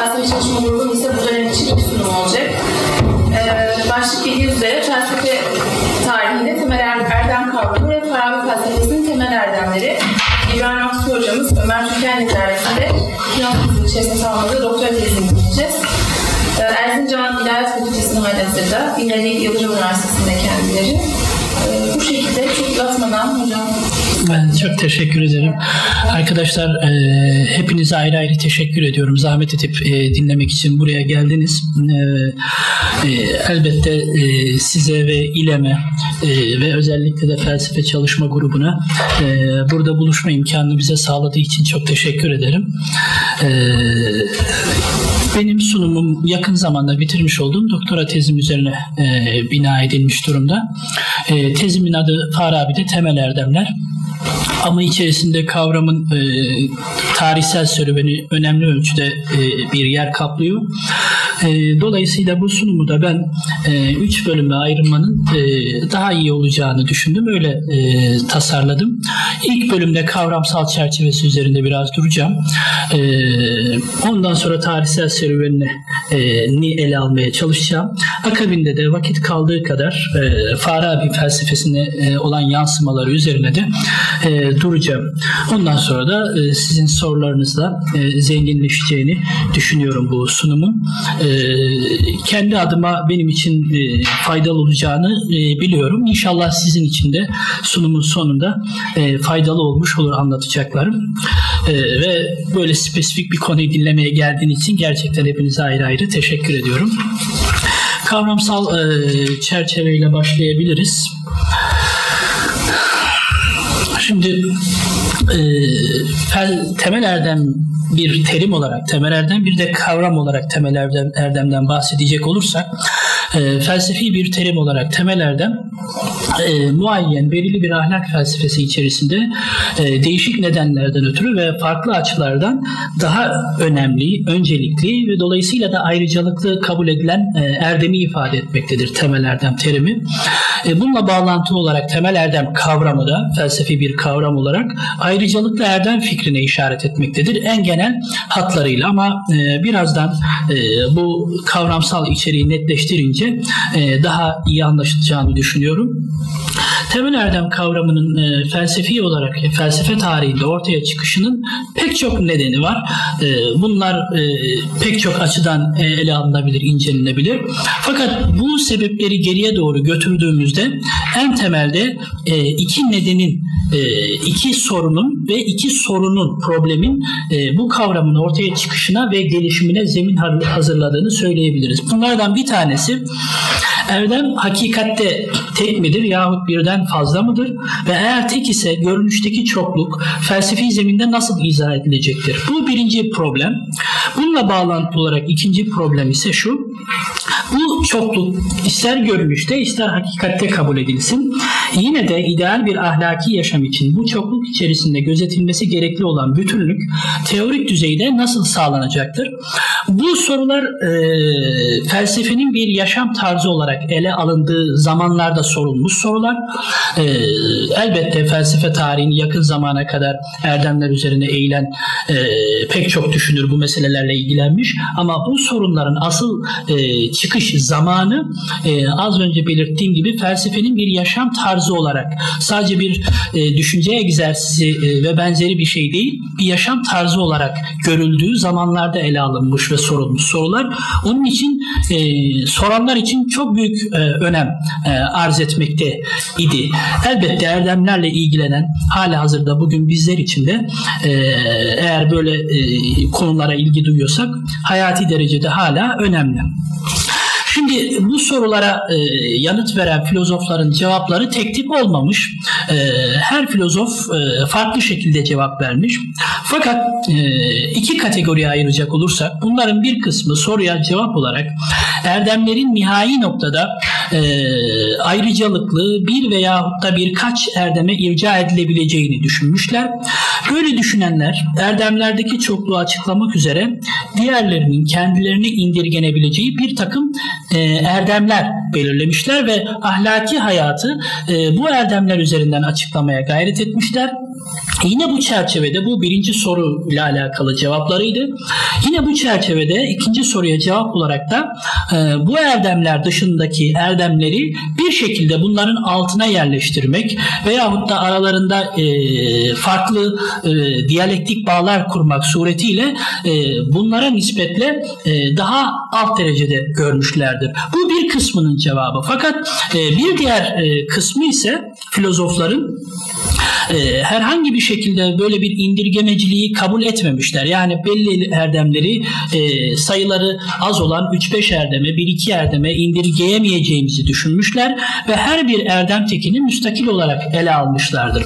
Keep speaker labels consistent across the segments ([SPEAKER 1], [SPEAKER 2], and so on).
[SPEAKER 1] Felsefe çalışma grubunun ise bu dönem için ilk sunumu olacak. Ee, başlık bildiği üzere felsefe tarihinde temel er- erdem kavramı ve Farabi felsefesinin temel erdemleri İbrahim Aksu hocamız Ömer Tüken'le idaresinde Fransızlık içerisinde tamamladığı doktora tezini dinleyeceğiz. Ee, Erzincan İlahiyat Fakültesi'nin halihazırda İmrenlik Yıldırım Üniversitesi'nde kendileri. Ee, bu şekilde çok uzatmadan hocam
[SPEAKER 2] Ben çok teşekkür ederim. Arkadaşlar e, hepinize ayrı ayrı teşekkür ediyorum. Zahmet edip e, dinlemek için buraya geldiniz. E, e, elbette e, size ve İLEM'e e, ve özellikle de felsefe çalışma grubuna e, burada buluşma imkanını bize sağladığı için çok teşekkür ederim. E, benim sunumum yakın zamanda bitirmiş olduğum doktora tezim üzerine e, bina edilmiş durumda. E, tezimin adı Farabi'de Temel Erdemler. Ama içerisinde kavramın e, tarihsel serüveni önemli ölçüde e, bir yer kaplıyor. E, dolayısıyla bu sunumu da ben e, üç bölüme ayrılmanın e, daha iyi olacağını düşündüm. Öyle e, tasarladım. İlk bölümde kavramsal çerçevesi üzerinde biraz duracağım. E, ondan sonra tarihsel serüvenini e, ele almaya çalışacağım. Akabinde de vakit kaldığı kadar e, Farabi felsefesine e, olan yansımaları üzerine de e, duracağım. Ondan sonra da e, sizin sorularınızla e, zenginleşeceğini düşünüyorum bu sunumun. E, kendi adıma benim için e, faydalı olacağını e, biliyorum. İnşallah sizin için de sunumun sonunda e, faydalı olmuş olur anlatacaklarım. Ve böyle spesifik bir konuyu dinlemeye geldiğiniz için gerçekten hepinize ayrı ayrı teşekkür ediyorum. Kavramsal çerçeveyle başlayabiliriz. Şimdi e, fel, temel erdem bir terim olarak temel erdem bir de kavram olarak temel erdem, erdemden bahsedecek olursak e, felsefi bir terim olarak temel erdem e, muayyen belirli bir ahlak felsefesi içerisinde e, değişik nedenlerden ötürü ve farklı açılardan daha önemli, öncelikli ve dolayısıyla da ayrıcalıklı kabul edilen e, erdemi ifade etmektedir temel erdem terimi. E, bununla bağlantılı olarak temel erdem kavramı da felsefi bir kavram olarak ayrıcalıklı erdem fikrine işaret etmektedir. En genel hatlarıyla ama e, birazdan e, bu kavramsal içeriği netleştirince e, daha iyi anlaşılacağını düşünüyorum. Temel erdem kavramının e, felsefi olarak e, felsefe tarihinde ortaya çıkışının pek çok nedeni var. E, bunlar e, pek çok açıdan e, ele alınabilir, incelenebilir. Fakat bu sebepleri geriye doğru götürdüğümüzde en temelde e, iki nedenin, e, iki sorunun ve iki sorunun, problemin e, bu kavramın ortaya çıkışına ve gelişimine zemin hazırladığını söyleyebiliriz. Bunlardan bir tanesi Erdem hakikatte tek midir yahut birden fazla mıdır? Ve eğer tek ise görünüşteki çokluk felsefi zeminde nasıl izah edilecektir? Bu birinci problem. Bununla bağlantılı olarak ikinci problem ise şu. Bu çokluk ister görünüşte ister hakikatte kabul edilsin. Yine de ideal bir ahlaki yaşam için bu çokluk içerisinde gözetilmesi gerekli olan bütünlük teorik düzeyde nasıl sağlanacaktır? Bu sorular e, felsefenin bir yaşam tarzı olarak ele alındığı zamanlarda sorulmuş sorular. E, elbette felsefe tarihini yakın zamana kadar erdemler üzerine eğilen e, pek çok düşünür bu meselelerle ilgilenmiş. Ama bu sorunların asıl e, çıkış zamanı e, az önce belirttiğim gibi felsefenin bir yaşam tarzı olarak sadece bir e, düşünce egzersizi e, ve benzeri bir şey değil, bir yaşam tarzı olarak görüldüğü zamanlarda ele alınmış ve sorulmuş sorular. Onun için e, soranlar için çok büyük e, önem e, arz etmekte idi. Elbette erdemlerle ilgilenen hala hazırda bugün bizler için de e, eğer böyle e, konulara ilgi duyuyorsak hayati derecede hala önemli. Şimdi bu sorulara e, yanıt veren filozofların cevapları tek tip olmamış. E, her filozof e, farklı şekilde cevap vermiş. Fakat e, iki kategoriye ayıracak olursak bunların bir kısmı soruya cevap olarak erdemlerin nihai noktada e, ayrıcalıklı bir veya da birkaç erdeme irca edilebileceğini düşünmüşler. Böyle düşünenler erdemlerdeki çokluğu açıklamak üzere diğerlerinin kendilerine indirgenebileceği bir takım erdemler belirlemişler ve ahlaki hayatı e, bu erdemler üzerinden açıklamaya gayret etmişler. Yine bu çerçevede bu birinci soru ile alakalı cevaplarıydı. Yine bu çerçevede ikinci soruya cevap olarak da e, bu erdemler dışındaki erdemleri bir şekilde bunların altına yerleştirmek veyahut da aralarında e, farklı e, diyalektik bağlar kurmak suretiyle e, bunlara nispetle e, daha alt derecede görmüşlerdir. Bu bir kısmının cevabı. Fakat e, bir diğer e, kısmı ise filozofların e, herhangi bir şekilde böyle bir indirgemeciliği kabul etmemişler. Yani belli erdemleri e, sayıları az olan 3-5 erdeme, 1-2 erdeme indirgeyemeyeceğimizi düşünmüşler ve her bir erdem tekini müstakil olarak ele almışlardır.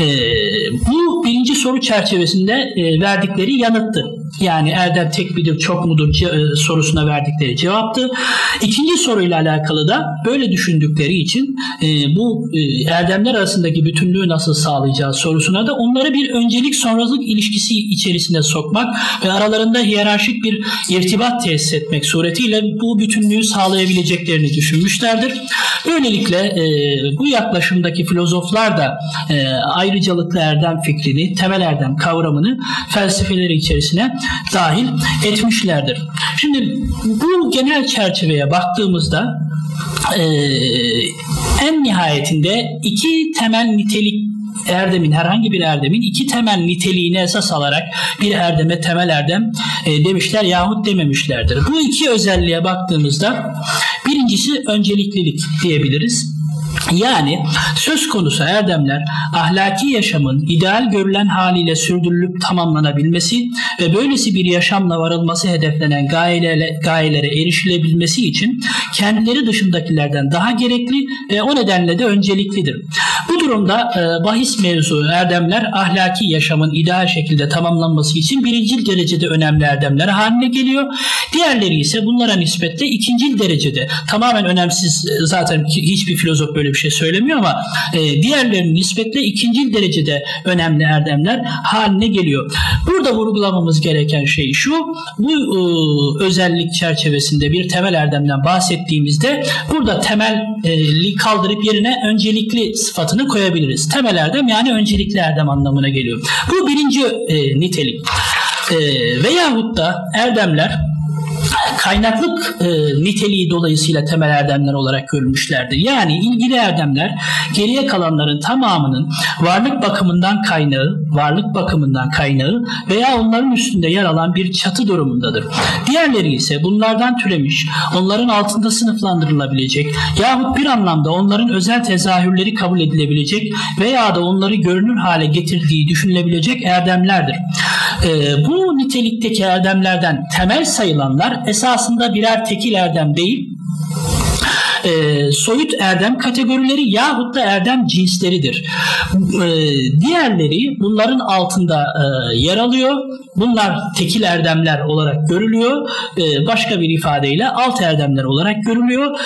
[SPEAKER 2] E, bu birinci soru çerçevesinde e, verdikleri yanıttı. Yani erdem tek midir çok mudur ce- sorusuna verdikleri cevaptı. İkinci soruyla alakalı da böyle düşündükleri için e, bu e, erdemler arasındaki bütünlüğü nasıl sağlayacağız sorusuna da onları bir öncelik sonralık ilişkisi içerisine sokmak ve aralarında hiyerarşik bir irtibat tesis etmek suretiyle bu bütünlüğü sağlayabileceklerini düşünmüşlerdir. Böylelikle e, bu yaklaşımdaki filozoflar da e, ayrıcalıklı erdem fikrini, temel erdem kavramını felsefeleri içerisine dahil etmişlerdir. Şimdi bu genel çerçeveye baktığımızda e, en nihayetinde iki temel nitelik erdemin herhangi bir erdemin iki temel niteliğini esas alarak bir erdeme temel erdem e, demişler yahut dememişlerdir. Bu iki özelliğe baktığımızda birincisi önceliklilik diyebiliriz. Yani söz konusu erdemler ahlaki yaşamın ideal görülen haliyle sürdürülüp tamamlanabilmesi ve böylesi bir yaşamla varılması hedeflenen gayelere, gayelere erişilebilmesi için kendileri dışındakilerden daha gerekli ve o nedenle de önceliklidir. Bu durumda e, bahis mevzu erdemler ahlaki yaşamın ideal şekilde tamamlanması için birincil derecede önemli erdemler haline geliyor. Diğerleri ise bunlara nispetle ikincil derecede tamamen önemsiz e, zaten hiçbir filozof böyle bir şey söylemiyor ama e, diğerlerinin nispetle ikincil derecede önemli erdemler haline geliyor. Burada vurgulamamız gereken şey şu bu özellik çerçevesinde bir temel erdemden bahsettiğimizde burada temelli kaldırıp yerine öncelikli sıfatını koyabiliriz. Temel erdem yani öncelikli erdem anlamına geliyor. Bu birinci e, nitelik. E, veyahut da erdemler kaynaklık e, niteliği dolayısıyla temel erdemler olarak görülmüşlerdir. Yani ilgili erdemler geriye kalanların tamamının varlık bakımından kaynağı, varlık bakımından kaynağı veya onların üstünde yer alan bir çatı durumundadır. Diğerleri ise bunlardan türemiş, onların altında sınıflandırılabilecek yahut bir anlamda onların özel tezahürleri kabul edilebilecek veya da onları görünür hale getirdiği düşünülebilecek erdemlerdir. E, bu nitelikteki erdemlerden temel sayılanlar esasında birer tekil erdem değil, e, soyut erdem kategorileri yahut da erdem cinsleridir. E, diğerleri bunların altında e, yer alıyor. Bunlar tekil erdemler olarak görülüyor. E, başka bir ifadeyle alt erdemler olarak görülüyor.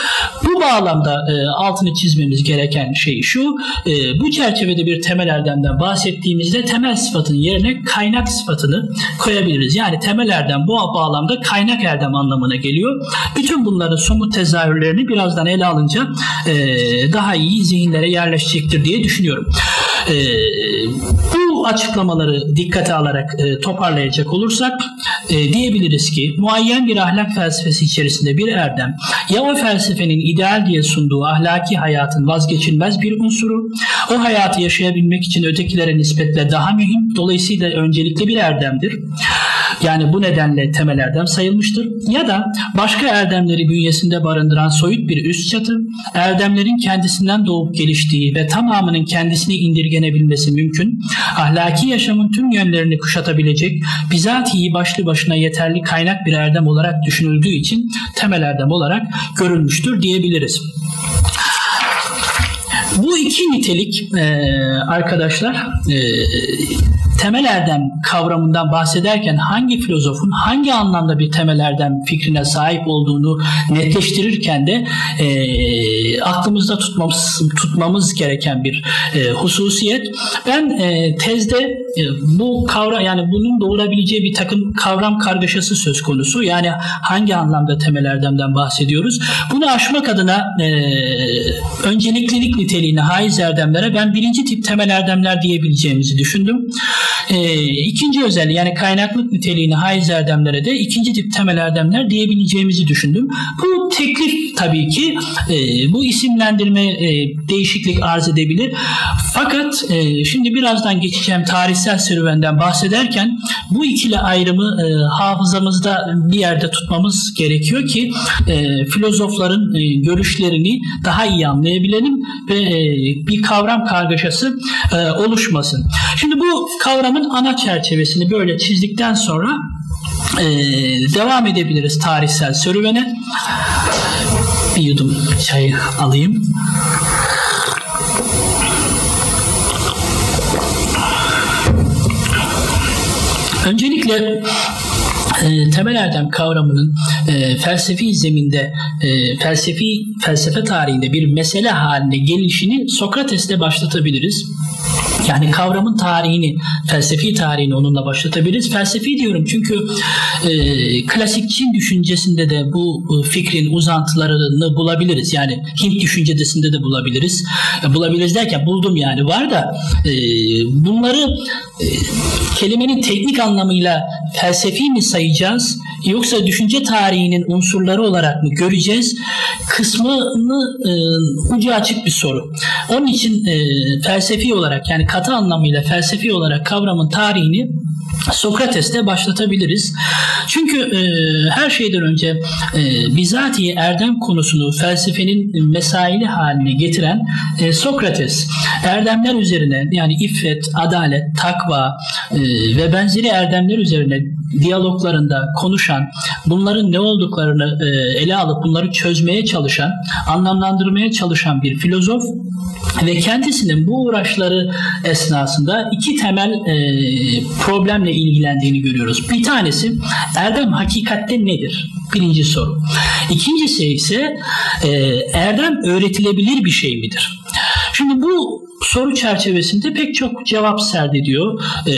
[SPEAKER 2] Bu bağlamda e, altını çizmemiz gereken şey şu. E, bu çerçevede bir temel erdemden bahsettiğimizde temel sıfatın yerine kaynak sıfatını koyabiliriz. Yani temel erdem bu bağlamda kaynak erdem anlamına geliyor. Bütün bunların somut tezahürlerini birazdan ele alınca e, daha iyi zihinlere yerleşecektir diye düşünüyorum. E, bu açıklamaları dikkate alarak e, toparlayacak olursak e, diyebiliriz ki muayyen bir ahlak felsefesi içerisinde bir erdem ya o felsefenin ideal diye sunduğu ahlaki hayatın vazgeçilmez bir unsuru, o hayatı yaşayabilmek için ötekilere nispetle daha mühim, dolayısıyla öncelikli bir erdemdir. Yani bu nedenle temel erdem sayılmıştır. Ya da başka erdemleri bünyesinde barındıran soyut bir üst çatı, erdemlerin kendisinden doğup geliştiği ve tamamının kendisine indirgenebilmesi mümkün, ahlaki yaşamın tüm yönlerini kuşatabilecek, bizatihi başlı başına yeterli kaynak bir erdem olarak düşünüldüğü için temel erdem olarak görülmüştür diyebiliriz. Bu iki nitelik e, arkadaşlar e, temel erdem kavramından bahsederken hangi filozofun hangi anlamda bir temel erdem fikrine sahip olduğunu netleştirirken de e, aklımızda tutmamız, tutmamız gereken bir e, hususiyet. Ben e, tezde e, bu kavram yani bunun doğurabileceği bir takım kavram kargaşası söz konusu. Yani hangi anlamda temel erdemden bahsediyoruz? Bunu aşmak adına e, önceliklilik niteliği niteliğine haiz erdemlere ben birinci tip temel erdemler diyebileceğimizi düşündüm. E, ikinci özelliği yani kaynaklık niteliğine haiz erdemlere de ikinci tip temel erdemler diyebileceğimizi düşündüm. Bu teklif tabii ki e, bu isimlendirme e, değişiklik arz edebilir. Fakat e, şimdi birazdan geçeceğim tarihsel serüvenden bahsederken bu ikili ayrımı e, hafızamızda bir yerde tutmamız gerekiyor ki e, filozofların e, görüşlerini daha iyi anlayabilelim ve e, bir kavram kargaşası e, oluşmasın. Şimdi bu kavramın ana çerçevesini böyle çizdikten sonra e, devam edebiliriz tarihsel serüvene. Bir yudum çayı alayım. Öncelikle e, temel erdem kavramının e, felsefi zeminde e, felsefi felsefe tarihinde bir mesele haline gelişini Sokrates'te başlatabiliriz. Yani kavramın tarihini, felsefi tarihini onunla başlatabiliriz. Felsefi diyorum çünkü e, klasik Çin düşüncesinde de bu fikrin uzantılarını bulabiliriz. Yani Hint düşüncesinde de bulabiliriz. E, bulabiliriz derken buldum yani var da e, bunları e, kelimenin teknik anlamıyla felsefi mi sayacağız yoksa düşünce tarihinin unsurları olarak mı göreceğiz kısmını e, ucu açık bir soru. Onun için e, felsefi olarak yani katı anlamıyla felsefi olarak kavramın tarihini Sokrates'te başlatabiliriz. Çünkü e, her şeyden önce e, bizatihi erdem konusunu felsefenin mesaili haline getiren e, Sokrates. Erdemler üzerine yani iffet, adalet, takva e, ve benzeri erdemler üzerine diyaloglarında konuşan, bunların ne olduklarını e, ele alıp bunları çözmeye çalışan, anlamlandırmaya çalışan bir filozof ve kendisinin bu uğraşları esnasında iki temel e, problemle ilgilendiğini görüyoruz. Bir tanesi erdem hakikatte nedir? Birinci soru. İkincisi ise e, erdem öğretilebilir bir şey midir? Şimdi bu soru çerçevesinde pek çok cevap serdediyor. Ee,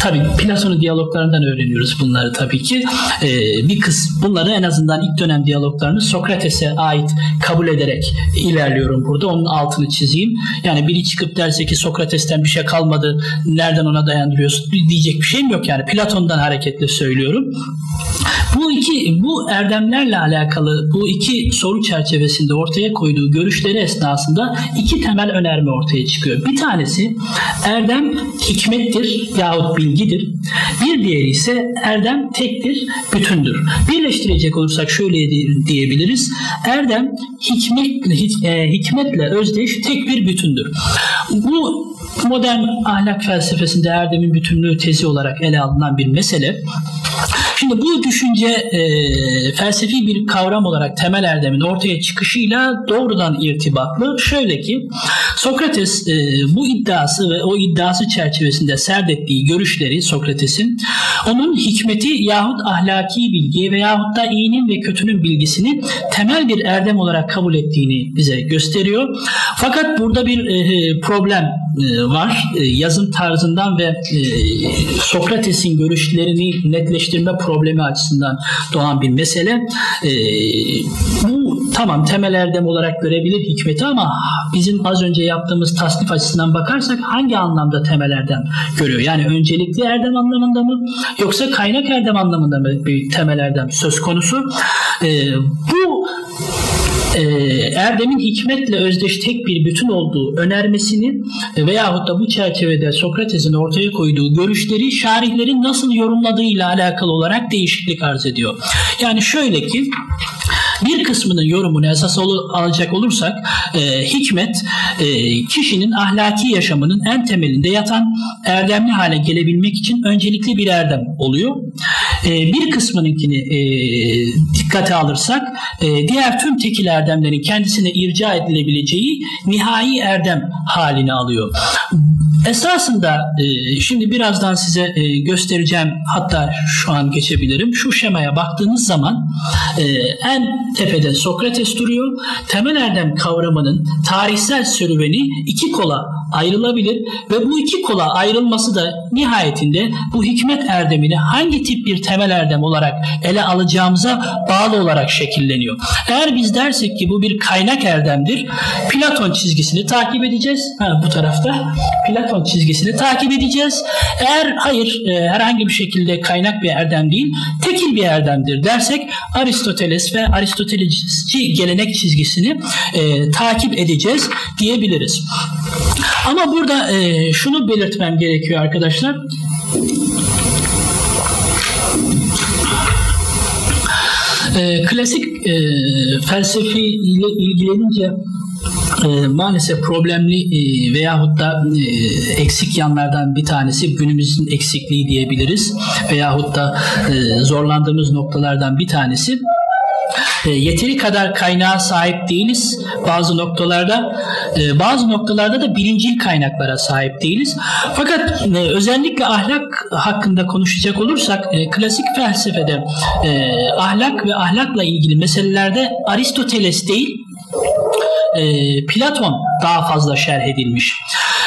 [SPEAKER 2] tabii Platon'un diyaloglarından öğreniyoruz bunları tabii ki. Ee, bir kız bunları en azından ilk dönem diyaloglarını Sokrates'e ait kabul ederek ilerliyorum burada. Onun altını çizeyim. Yani biri çıkıp derse ki Sokrates'ten bir şey kalmadı. Nereden ona dayandırıyorsun diyecek bir şeyim yok yani. Platon'dan hareketle söylüyorum. Bu iki bu erdemlerle alakalı bu iki soru çerçevesinde ortaya koyduğu görüşleri esnasında iki temel önerme ortaya çıkıyor. Bir tanesi erdem hikmettir yahut bilgidir. Bir diğeri ise erdem tektir, bütündür. Birleştirecek olursak şöyle diyebiliriz. Erdem hikmetle, hikmetle özdeş tek bir bütündür. Bu modern ahlak felsefesinde erdemin bütünlüğü tezi olarak ele alınan bir mesele. Şimdi bu düşünce e, felsefi bir kavram olarak temel erdemin ortaya çıkışıyla doğrudan irtibatlı. Şöyle ki Sokrates e, bu iddiası ve o iddiası çerçevesinde serdettiği görüşleri Sokrates'in onun hikmeti yahut ahlaki bilgi veyahut da iyinin ve kötünün bilgisini temel bir erdem olarak kabul ettiğini bize gösteriyor. Fakat burada bir e, problem e, var. E, yazım tarzından ve e, Sokrates'in görüşlerini netleştirme problemi açısından doğan bir mesele. E, bu tamam temel erdem olarak görebilir hikmeti ama bizim az önce yaptığımız tasnif açısından bakarsak hangi anlamda temel erdem görüyor? Yani öncelikli erdem anlamında mı yoksa kaynak erdem anlamında mı bir temel erdem söz konusu? E, bu e, Erdem'in hikmetle özdeş tek bir bütün olduğu önermesini veyahut da bu çerçevede Sokrates'in ortaya koyduğu görüşleri şarihlerin nasıl yorumladığıyla alakalı olarak değişiklik arz ediyor. Yani şöyle ki bir kısmının yorumunu esas alacak olursak e, hikmet e, kişinin ahlaki yaşamının en temelinde yatan erdemli hale gelebilmek için öncelikli bir erdem oluyor. E, bir kısmınınkini e, dikkate alırsak e, diğer tüm tekil erdemlerin kendisine irca edilebileceği nihai erdem halini alıyor. Esasında e, şimdi birazdan size e, göstereceğim hatta şu an geçebilirim. Şu şemaya baktığınız zaman e, en tepede Sokrates duruyor. Temel erdem kavramının tarihsel serüveni iki kola ayrılabilir ve bu iki kola ayrılması da nihayetinde bu hikmet erdemini hangi tip bir temel erdem olarak ele alacağımıza bağlı olarak şekilleniyor. Eğer biz dersek ki bu bir kaynak erdemdir, Platon çizgisini takip edeceğiz. Ha, bu tarafta Platon çizgisini takip edeceğiz. Eğer hayır e, herhangi bir şekilde kaynak bir erdem değil, tekil bir erdemdir dersek Aristoteles ve Aristotelesçi gelenek çizgisini e, takip edeceğiz diyebiliriz. Ama burada e, şunu belirtmem gerekiyor arkadaşlar. E, klasik e, felsefi ile ilgilenince e, maalesef problemli e, veyahut da e, eksik yanlardan bir tanesi günümüzün eksikliği diyebiliriz veyahut da e, zorlandığımız noktalardan bir tanesi e, yeteri kadar kaynağa sahip değiliz bazı noktalarda. E, bazı noktalarda da birincil kaynaklara sahip değiliz. Fakat e, özellikle ahlak hakkında konuşacak olursak klasik felsefede ahlak ve ahlakla ilgili meselelerde Aristoteles değil Platon daha fazla şerh edilmiş.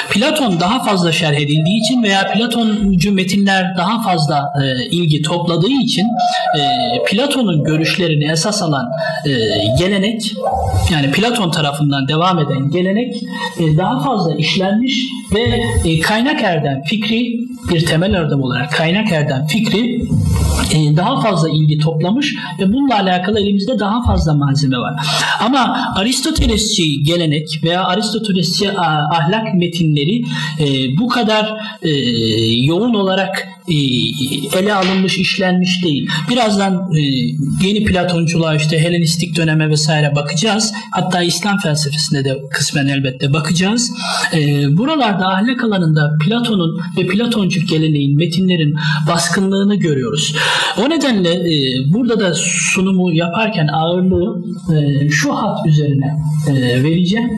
[SPEAKER 2] Platon daha fazla şerh edildiği için veya Platoncu metinler daha fazla e, ilgi topladığı için e, Platon'un görüşlerini esas alan e, gelenek yani Platon tarafından devam eden gelenek e, daha fazla işlenmiş ve e, kaynak erdem fikri bir temel erdem olarak kaynak erdem fikri e, daha fazla ilgi toplamış ve bununla alakalı elimizde daha fazla malzeme var. Ama Aristotelesçi gelenek veya Aristotelesçi ahlak metinleri e, bu kadar e, yoğun olarak ele alınmış, işlenmiş değil. Birazdan e, yeni Platonculuğa işte Helenistik döneme vesaire bakacağız. Hatta İslam felsefesinde de kısmen elbette bakacağız. E, buralarda ahlak alanında Platon'un ve Platoncu geleneğin, metinlerin baskınlığını görüyoruz. O nedenle burada da sunumu yaparken ağırlığı şu hat üzerine vereceğim.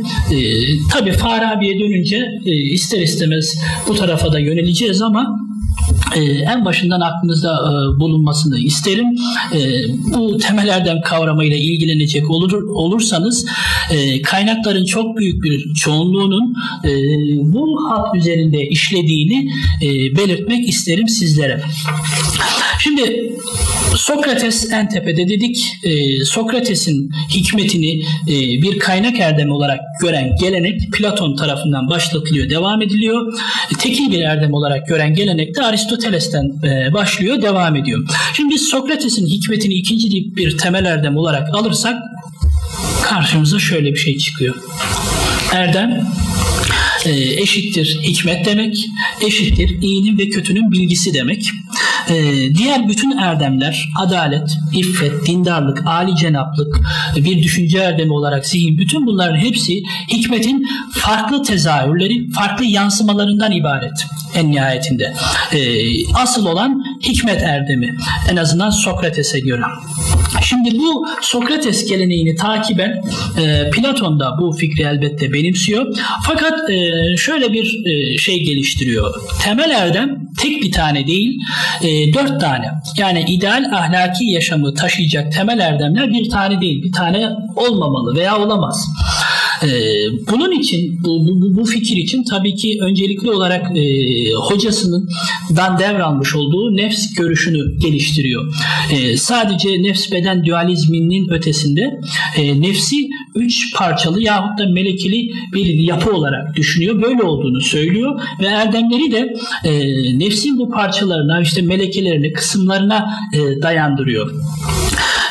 [SPEAKER 2] Tabii Farabi'ye dönünce ister istemez bu tarafa da yöneleceğiz ama e, en başından aklınızda e, bulunmasını isterim. E, bu temel erdem kavramıyla ilgilenecek olur, olursanız e, kaynakların çok büyük bir çoğunluğunun e, bu hat üzerinde işlediğini belirtmek isterim sizlere. Şimdi Sokrates en tepede dedik. E, Sokrates'in hikmetini e, bir kaynak erdemi olarak gören gelenek Platon tarafından başlatılıyor, devam ediliyor. E, tekil bir erdem olarak gören gelenek de Aristoteles'ten e, başlıyor, devam ediyor. Şimdi biz Sokrates'in hikmetini ikinci bir temel erdem olarak alırsak karşımıza şöyle bir şey çıkıyor. Erdem e, eşittir hikmet demek, eşittir iyinin ve kötünün bilgisi demek. E, diğer bütün erdemler, adalet, iffet, dindarlık, ali cenaplık, bir düşünce erdemi olarak zihin, bütün bunların hepsi hikmetin farklı tezahürleri, farklı yansımalarından ibaret en nihayetinde. E, asıl olan hikmet erdemi en azından Sokrates'e göre. Şimdi bu Sokrates geleneğini takiben e, Platon da bu fikri elbette benimsiyor. Fakat e, şöyle bir e, şey geliştiriyor. Temel erdem tek bir tane değil, e, dört tane. Yani ideal ahlaki yaşamı taşıyacak temel erdemler bir tane değil, bir tane olmamalı veya olamaz. Ee, bunun için bu, bu, bu fikir için tabii ki öncelikli olarak e, hocasının dan devralmış olduğu nefs görüşünü geliştiriyor. E, sadece nefs beden dualizminin ötesinde e, nefsi üç parçalı yahut da melekeli bir yapı olarak düşünüyor. Böyle olduğunu söylüyor ve erdemleri de e, nefsin bu parçalarına işte melekelerine kısımlarına e, dayandırıyor.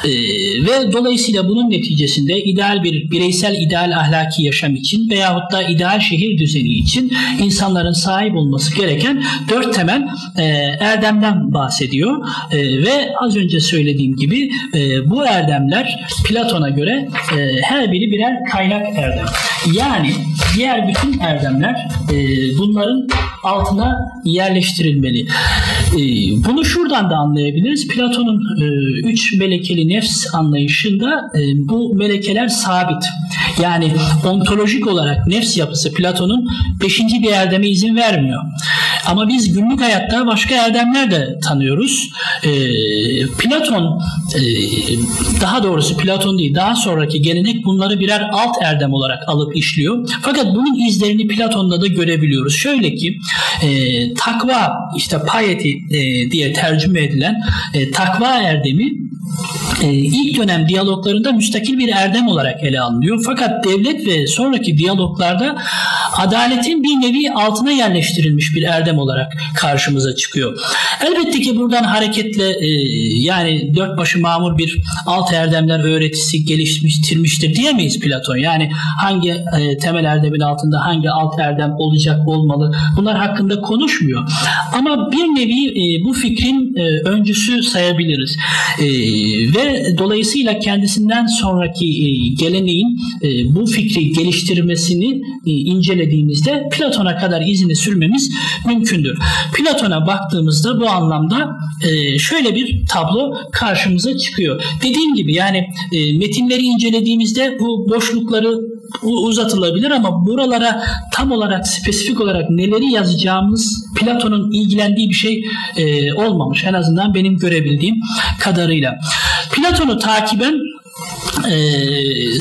[SPEAKER 2] E, ve dolayısıyla bunun neticesinde ideal bir bireysel ideal ahlaki yaşam için veyahut da ideal şehir düzeni için insanların sahip olması gereken dört temel e, erdemden bahsediyor. E, ve az önce söylediğim gibi e, bu erdemler Platon'a göre e, her biri birer kaynak erdem. Yani diğer bütün erdemler e, bunların altına yerleştirilmeli. E, bunu şuradan da anlayabiliriz. Platon'un e, üç melekeli nefs anlayışında e, bu melekeler sabit. Yani ontolojik olarak nefs yapısı Platon'un beşinci bir erdeme izin vermiyor. Ama biz günlük hayatta başka erdemler de tanıyoruz. E, Platon e, daha doğrusu Platon değil daha sonraki gelenek bunları birer alt erdem olarak alıp işliyor. Fakat bunun izlerini Platon'da da görebiliyoruz. Şöyle ki e, takva işte piety e, diye tercüme edilen e, takva erdemi e, ilk dönem diyaloglarında müstakil bir erdem olarak ele alınıyor. Fakat devlet ve sonraki diyaloglarda adaletin bir nevi altına yerleştirilmiş bir erdem olarak karşımıza çıkıyor. Elbette ki buradan hareketle e, yani dört başı mamur bir alt erdemler öğretisi geliştirmiştir diyemeyiz Platon. Yani hangi e, temel erdemin altında hangi alt erdem olacak olmalı bunlar hakkında konuşmuyor. Ama bir nevi e, bu fikrin e, öncüsü sayabiliriz. E, ve dolayısıyla kendisinden sonraki e, geleneğin e, bu fikri geliştirmesini e, incelediğimizde Platon'a kadar izini sürmemiz mümkündür. Platon'a baktığımızda bu anlamda e, şöyle bir tablo karşımıza çıkıyor. Dediğim gibi yani e, metinleri incelediğimizde bu boşlukları uzatılabilir ama buralara tam olarak spesifik olarak neleri yazacağımız Platon'un ilgilendiği bir şey e, olmamış. En azından benim görebildiğim kadarıyla. Platon'u takiben e,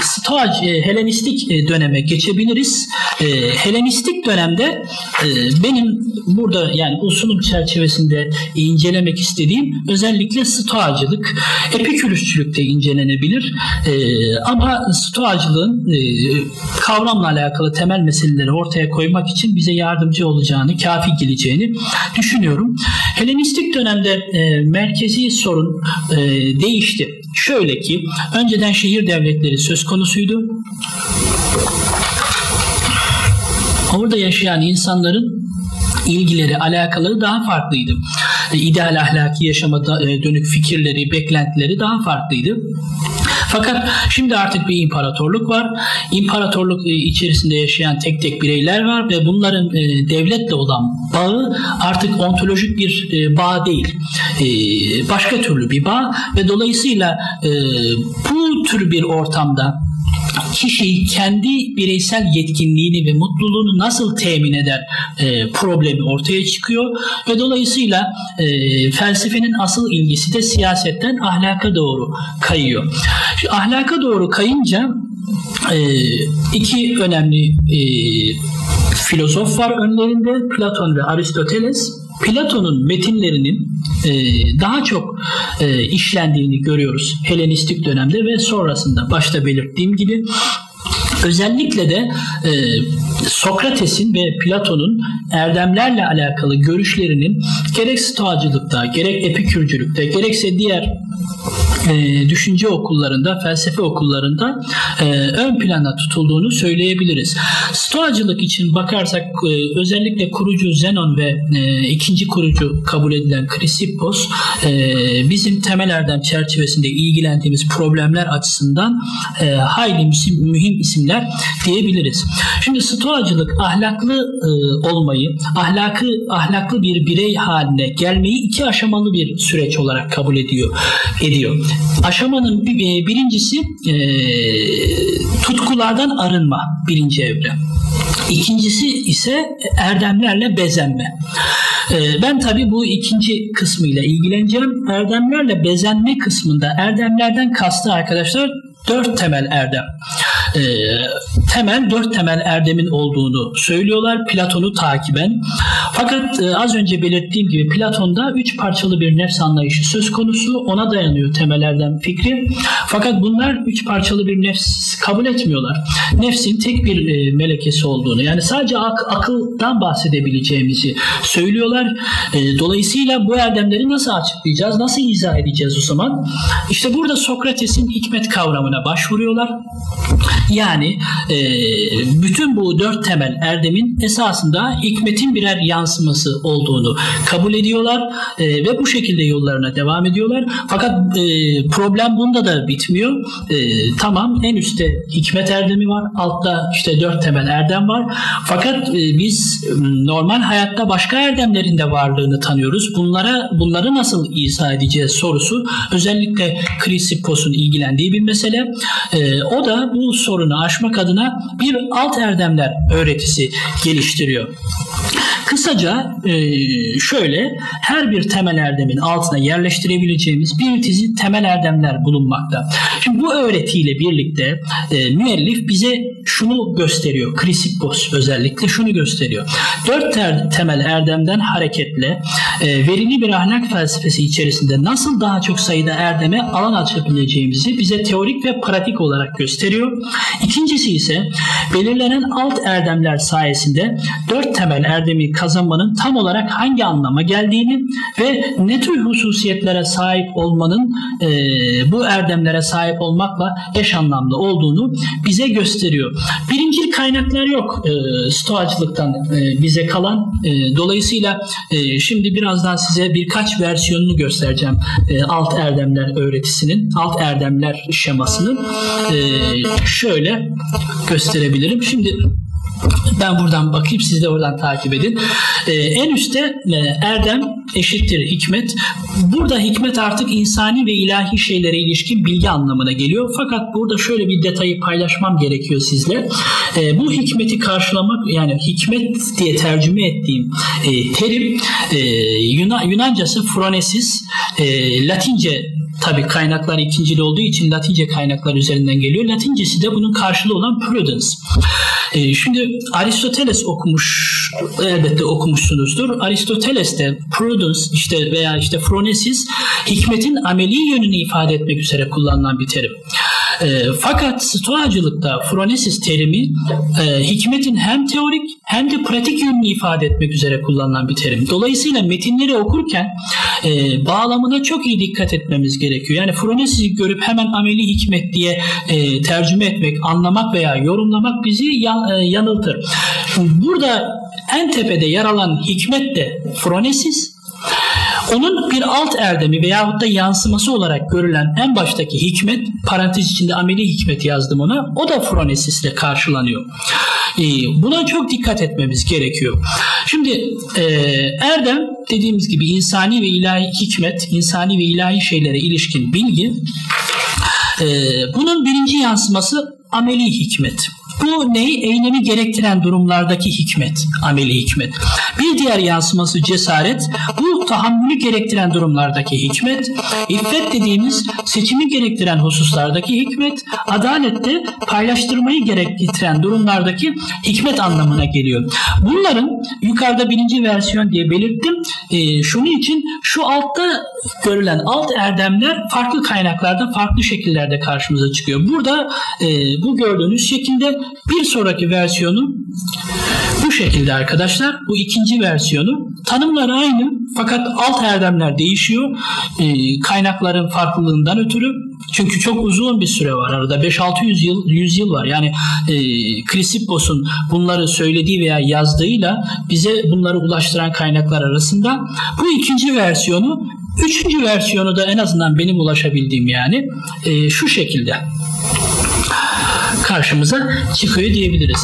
[SPEAKER 2] Stoa e, Helenistik e, döneme geçebiliriz. E, Helenistik dönemde e, benim burada yani bu sunum çerçevesinde incelemek istediğim özellikle Stoacılık, Epikürüsçülük de incelenebilir. E, ama Stoacılığın e, kavramla alakalı temel meseleleri ortaya koymak için bize yardımcı olacağını, kafi geleceğini düşünüyorum. Helenistik dönemde e, merkezi sorun e, değişti. Şöyle ki önceden şehir devletleri söz konusuydu. Orada yaşayan insanların ilgileri, alakaları daha farklıydı. E, ideal ahlaki yaşama e, dönük fikirleri, beklentileri daha farklıydı. Fakat şimdi artık bir imparatorluk var. İmparatorluk e, içerisinde yaşayan tek tek bireyler var ve bunların devletle olan bağı artık ontolojik bir bağ değil. Başka türlü bir bağ ve dolayısıyla bu tür bir ortamda kişi kendi bireysel yetkinliğini ve mutluluğunu nasıl temin eder e, problemi ortaya çıkıyor ve dolayısıyla e, felsefenin asıl ilgisi de siyasetten ahlaka doğru kayıyor. Şu ahlaka doğru kayınca e, iki önemli e, filozof var önlerinde Platon ve Aristoteles. Platon'un metinlerinin e, daha çok e, işlendiğini görüyoruz Helenistik dönemde ve sonrasında. Başta belirttiğim gibi Özellikle de e, Sokrates'in ve Platon'un erdemlerle alakalı görüşlerinin gerek stoacılıkta, gerek epikürcülükte, gerekse diğer e, düşünce okullarında, felsefe okullarında e, ön plana tutulduğunu söyleyebiliriz. Stoacılık için bakarsak e, özellikle kurucu Zenon ve ikinci kurucu kabul edilen Krisippos e, bizim temel erdem çerçevesinde ilgilendiğimiz problemler açısından hayli mühim, isimler diyebiliriz. Şimdi stoacılık ahlaklı olmayı, ahlakı ahlaklı bir birey haline gelmeyi iki aşamalı bir süreç olarak kabul ediyor. ediyor. Aşamanın bir, birincisi e, tutkulardan arınma birinci evre. İkincisi ise erdemlerle bezenme. E, ben tabi bu ikinci kısmıyla ilgileneceğim. Erdemlerle bezenme kısmında erdemlerden kastı arkadaşlar dört temel erdem. E, temel dört temel erdemin olduğunu söylüyorlar Platon'u takiben. Fakat e, az önce belirttiğim gibi Platon'da üç parçalı bir nefs anlayışı söz konusu. Ona dayanıyor temel erdem fikri. Fakat bunlar üç parçalı bir nefs kabul etmiyorlar. Nefsin tek bir e, melekesi olduğunu yani sadece ak- akıldan bahsedebileceğimizi söylüyorlar. E, dolayısıyla bu erdemleri nasıl açıklayacağız? Nasıl izah edeceğiz o zaman? İşte burada Sokrates'in hikmet kavramına başvuruyorlar. Yani e, bütün bu dört temel erdemin esasında hikmetin birer yansıması yansıması olduğunu kabul ediyorlar e, ve bu şekilde yollarına devam ediyorlar. Fakat e, problem bunda da bitmiyor. E, tamam en üstte hikmet erdemi var. Altta işte dört temel erdem var. Fakat e, biz normal hayatta başka erdemlerin de varlığını tanıyoruz. Bunlara bunları nasıl izah edeceğiz sorusu özellikle Chrysippus'un ilgilendiği bir mesele. E, o da bu sorunu aşmak adına bir alt erdemler öğretisi geliştiriyor. Kısaca e, şöyle her bir temel erdemin altına yerleştirebileceğimiz bir dizi temel erdemler bulunmakta. Şimdi bu öğretiyle birlikte e, müellif bize şunu gösteriyor. Krisippos özellikle şunu gösteriyor. Dört temel erdemden hareketle e, verili bir ahlak felsefesi içerisinde nasıl daha çok sayıda erdeme alan açabileceğimizi bize teorik ve pratik olarak gösteriyor. İkincisi ise belirlenen alt erdemler sayesinde dört temel erdemi kazanmanın tam olarak hangi anlama geldiğini ve ne tür hususiyetlere sahip olmanın e, bu erdemlere sahip olmakla eş anlamlı olduğunu bize gösteriyor. Birincil kaynaklar yok e, stoacılıktan e, bize kalan. E, dolayısıyla e, şimdi birazdan size birkaç versiyonunu göstereceğim e, alt erdemler öğretisinin, alt erdemler şemasının. E, şöyle gösterebilirim. Şimdi ben buradan bakayım siz de oradan takip edin. Ee, en üstte e, erdem eşittir hikmet. Burada hikmet artık insani ve ilahi şeylere ilişkin bilgi anlamına geliyor. Fakat burada şöyle bir detayı paylaşmam gerekiyor sizle. Ee, bu hikmeti karşılamak yani hikmet diye tercüme ettiğim e, terim e, Yunan, Yunancası phronesis, e, Latince tabi kaynaklar ikincili olduğu için Latince kaynaklar üzerinden geliyor. Latincesi de bunun karşılığı olan prudence. E, şimdi Aristoteles okumuş elbette okumuşsunuzdur. Aristoteles de prudence işte veya işte phronesis hikmetin ameli yönünü ifade etmek üzere kullanılan bir terim. E, fakat stoacılıkta phronesis terimi e, hikmetin hem teorik hem de pratik yönünü ifade etmek üzere kullanılan bir terim. Dolayısıyla metinleri okurken e, bağlamına çok iyi dikkat etmemiz gerekiyor. Yani phronesis'i görüp hemen ameli hikmet diye e, tercüme etmek, anlamak veya yorumlamak bizi yan, e, yanıltır. Burada en tepede yer alan hikmet de phronesis, onun bir alt erdemi veyahut da yansıması olarak görülen en baştaki hikmet, parantez içinde ameli hikmet yazdım ona, o da phronesis ile karşılanıyor. Ee, buna çok dikkat etmemiz gerekiyor. Şimdi e, erdem dediğimiz gibi insani ve ilahi hikmet, insani ve ilahi şeylere ilişkin bilgi. E, bunun birinci yansıması ameli hikmet. Bu neyi? Eylemi gerektiren durumlardaki hikmet, ameli hikmet. Bir diğer yansıması cesaret. Bu tahammülü gerektiren durumlardaki hikmet. İffet dediğimiz seçimi gerektiren hususlardaki hikmet. Adalette paylaştırmayı gerektiren durumlardaki hikmet anlamına geliyor. Bunların yukarıda birinci versiyon diye belirttim. E, şunun için şu altta görülen alt erdemler farklı kaynaklarda farklı şekillerde karşımıza çıkıyor. Burada e, bu gördüğünüz şekilde bir sonraki versiyonu şekilde arkadaşlar. Bu ikinci versiyonu. Tanımlar aynı fakat alt erdemler değişiyor. E, kaynakların farklılığından ötürü. Çünkü çok uzun bir süre var arada. 5-600 yıl, 100 yıl var. Yani e, Chrysippos'un bunları söylediği veya yazdığıyla bize bunları ulaştıran kaynaklar arasında. Bu ikinci versiyonu Üçüncü versiyonu da en azından benim ulaşabildiğim yani e, şu şekilde karşımıza çıkıyor diyebiliriz.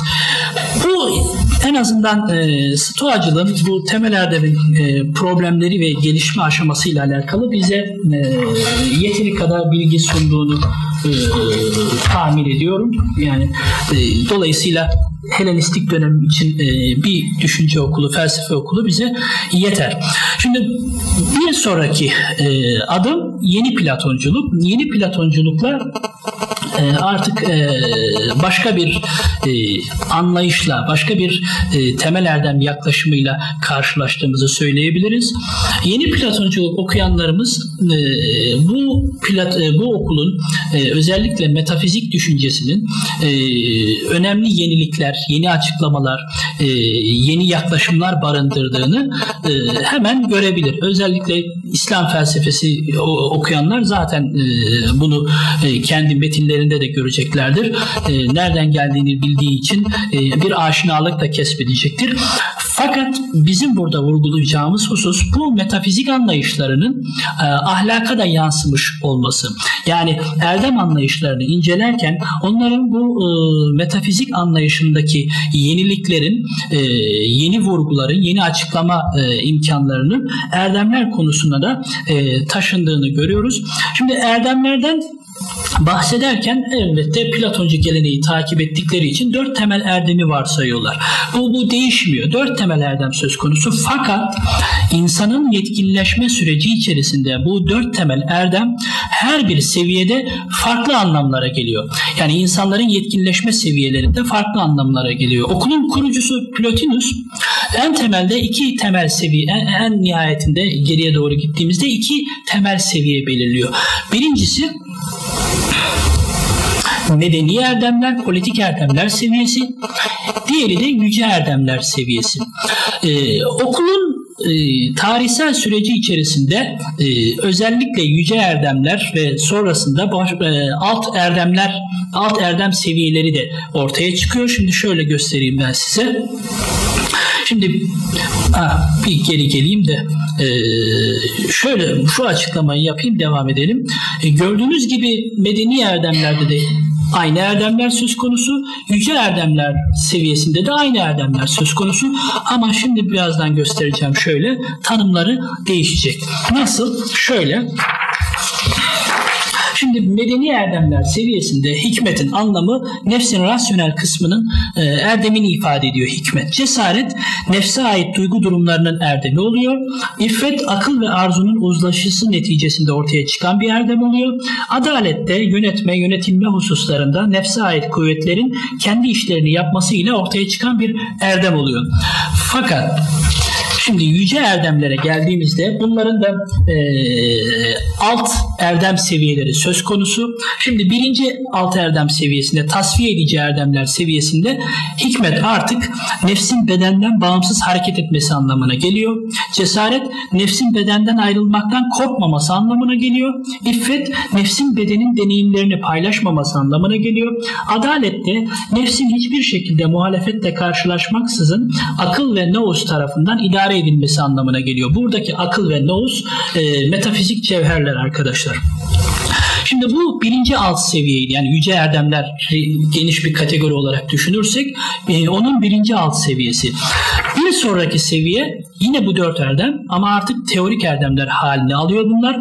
[SPEAKER 2] Bu en azından e, stoacılığın bu temel erdemin e, problemleri ve gelişme aşamasıyla alakalı bize e, yeteri kadar bilgi sunduğunu e, tahmin ediyorum. Yani e, dolayısıyla Helenistik dönem için e, bir düşünce okulu, felsefe okulu bize yeter. Şimdi bir sonraki e, adım yeni Platonculuk. Yeni Platonculukla e, artık e, başka bir e, anlayışla, başka bir e, temel erdem yaklaşımıyla karşılaştığımızı söyleyebiliriz. Yeni Platonculuk okuyanlarımız bu Plat, bu okulun özellikle metafizik düşüncesinin önemli yenilikler, yeni açıklamalar, yeni yaklaşımlar barındırdığını hemen görebilir. Özellikle İslam felsefesi okuyanlar zaten bunu kendi metinlerinde de göreceklerdir. E, nereden geldiğini bildiği için e, bir aşinalık da kesbedecektir. Fakat bizim burada vurgulayacağımız husus bu metafizik anlayışlarının e, ahlaka da yansımış olması. Yani erdem anlayışlarını incelerken onların bu e, metafizik anlayışındaki yeniliklerin, e, yeni vurguların, yeni açıklama e, imkanlarının erdemler konusunda da e, taşındığını görüyoruz. Şimdi erdemlerden bahsederken elbette Platoncu geleneği takip ettikleri için dört temel erdemi varsayıyorlar. Bu, bu değişmiyor. Dört temel erdem söz konusu fakat insanın yetkinleşme süreci içerisinde bu dört temel erdem her bir seviyede farklı anlamlara geliyor. Yani insanların yetkinleşme seviyelerinde farklı anlamlara geliyor. Okulun kurucusu Plotinus en temelde iki temel seviye, en, en nihayetinde geriye doğru gittiğimizde iki temel seviye belirliyor. Birincisi medeni erdemler, politik erdemler seviyesi. Diğeri de yüce erdemler seviyesi. Ee, okulun e, tarihsel süreci içerisinde e, özellikle yüce erdemler ve sonrasında baş, e, alt erdemler, alt erdem seviyeleri de ortaya çıkıyor. Şimdi şöyle göstereyim ben size. Şimdi ha, bir geri geleyim de e, şöyle şu açıklamayı yapayım devam edelim. E, gördüğünüz gibi medeni erdemlerde de aynı erdemler söz konusu. Yüce erdemler seviyesinde de aynı erdemler söz konusu. Ama şimdi birazdan göstereceğim şöyle tanımları değişecek. Nasıl? Şöyle Şimdi medeni erdemler seviyesinde hikmetin anlamı nefsin rasyonel kısmının e, erdemini ifade ediyor hikmet. Cesaret nefse ait duygu durumlarının erdemi oluyor. İffet akıl ve arzunun uzlaşısı neticesinde ortaya çıkan bir erdem oluyor. Adalette yönetme, yönetilme hususlarında nefse ait kuvvetlerin kendi işlerini yapması ile ortaya çıkan bir erdem oluyor. Fakat Şimdi yüce erdemlere geldiğimizde bunların da e, alt erdem seviyeleri söz konusu. Şimdi birinci alt erdem seviyesinde tasfiye edici erdemler seviyesinde hikmet artık nefsin bedenden bağımsız hareket etmesi anlamına geliyor. Cesaret nefsin bedenden ayrılmaktan korkmaması anlamına geliyor. İffet nefsin bedenin deneyimlerini paylaşmaması anlamına geliyor. Adalet de nefsin hiçbir şekilde muhalefetle karşılaşmaksızın akıl ve naus tarafından idare idare edilmesi anlamına geliyor. Buradaki akıl ve nous e, metafizik cevherler arkadaşlar. Şimdi bu birinci alt seviyeydi. Yani yüce erdemler geniş bir kategori olarak düşünürsek e, onun birinci alt seviyesi. Bir sonraki seviye yine bu dört erdem ama artık teorik erdemler halini alıyor bunlar.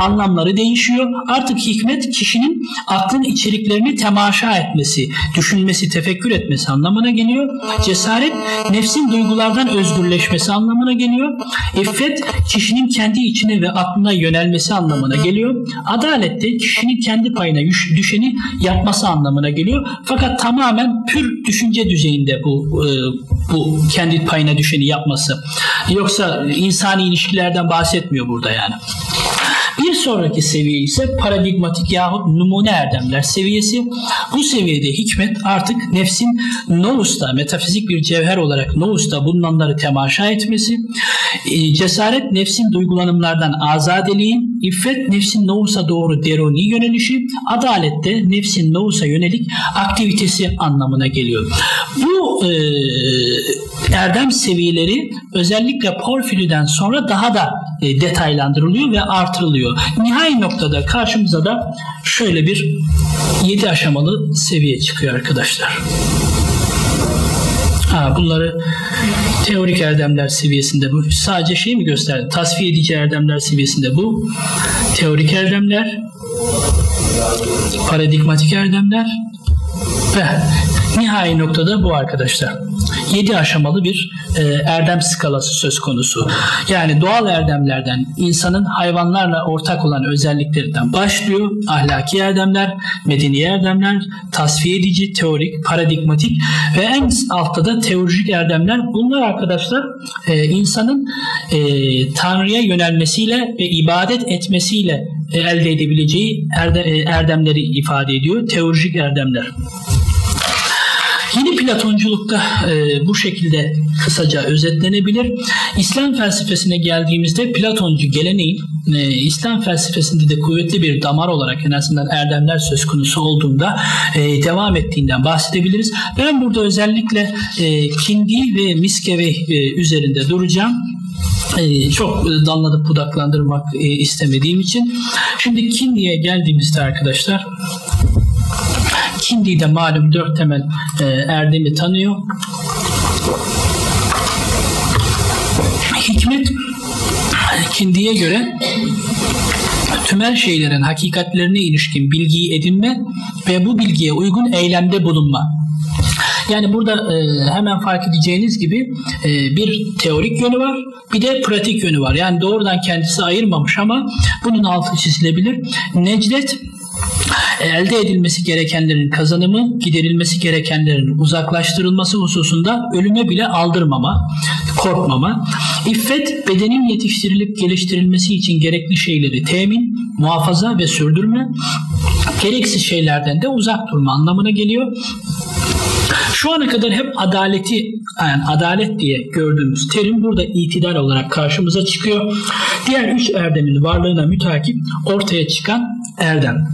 [SPEAKER 2] Anlamları değişiyor. Artık hikmet kişinin aklın içeriklerini temaşa etmesi, düşünmesi, tefekkür etmesi anlamına geliyor. Cesaret nefsin duygulardan özgürleşmesi anlamına geliyor. İffet kişinin kendi içine ve aklına yönelmesi anlamına geliyor. Adalet de kişinin kendi payına düşeni yapması anlamına geliyor. Fakat tamamen pür düşünce düzeyinde bu e, bu kendi payına düşeni yapması. Yoksa insani ilişkilerden bahsetmiyor burada yani. Bir sonraki seviye ise paradigmatik yahut numune erdemler seviyesi. Bu seviyede hikmet artık nefsin nousta, metafizik bir cevher olarak nousta bulunanları temaşa etmesi, e, cesaret nefsin duygulanımlardan azadeliği, iffet nefsin nousa doğru deroni yönelişi, adalet de nefsin nousa yönelik aktivitesi anlamına geliyor. Bu e, erdem seviyeleri özellikle Porfiri'den sonra daha da e, detaylandırılıyor ve artırılıyor. Nihai noktada karşımıza da şöyle bir 7 aşamalı seviye çıkıyor arkadaşlar. Ha, bunları teorik erdemler seviyesinde bu. Sadece şey mi gösterdi? Tasfiye edici erdemler seviyesinde bu. Teorik erdemler, paradigmatik erdemler ve nihai noktada bu arkadaşlar. 7 aşamalı bir e, erdem skalası söz konusu. Yani doğal erdemlerden insanın hayvanlarla ortak olan özelliklerinden başlıyor. Ahlaki erdemler, medeni erdemler, tasfiye edici, teorik, paradigmatik ve en altta da teolojik erdemler. Bunlar arkadaşlar e, insanın e, Tanrı'ya yönelmesiyle ve ibadet etmesiyle elde edebileceği erde, e, erdemleri ifade ediyor. Teolojik erdemler. Yeni Platonculukta e, bu şekilde kısaca özetlenebilir. İslam felsefesine geldiğimizde Platoncu geleneğin e, İslam felsefesinde de kuvvetli bir damar olarak en azından erdemler söz konusu olduğunda e, devam ettiğinden bahsedebiliriz. Ben burada özellikle e, Kindi ve Miskevi e, üzerinde duracağım. Ee, çok dallanıp budaklandırmak e, istemediğim için. Şimdi Kindi'ye geldiğimizde arkadaşlar Kindi de malum dört temel e, erdemi tanıyor. Hikmet Kindi'ye göre tümel şeylerin hakikatlerine ilişkin bilgiyi edinme ve bu bilgiye uygun eylemde bulunma. Yani burada e, hemen fark edeceğiniz gibi e, bir teorik yönü var, bir de pratik yönü var. Yani doğrudan kendisi ayırmamış ama bunun altı çizilebilir. Necdet elde edilmesi gerekenlerin kazanımı, giderilmesi gerekenlerin uzaklaştırılması hususunda ölüme bile aldırmama, korkmama. İffet, bedenin yetiştirilip geliştirilmesi için gerekli şeyleri temin, muhafaza ve sürdürme, gereksiz şeylerden de uzak durma anlamına geliyor. Şu ana kadar hep adaleti, yani adalet diye gördüğümüz terim burada itidal olarak karşımıza çıkıyor. Diğer üç erdemin varlığına mütakip ortaya çıkan erdem.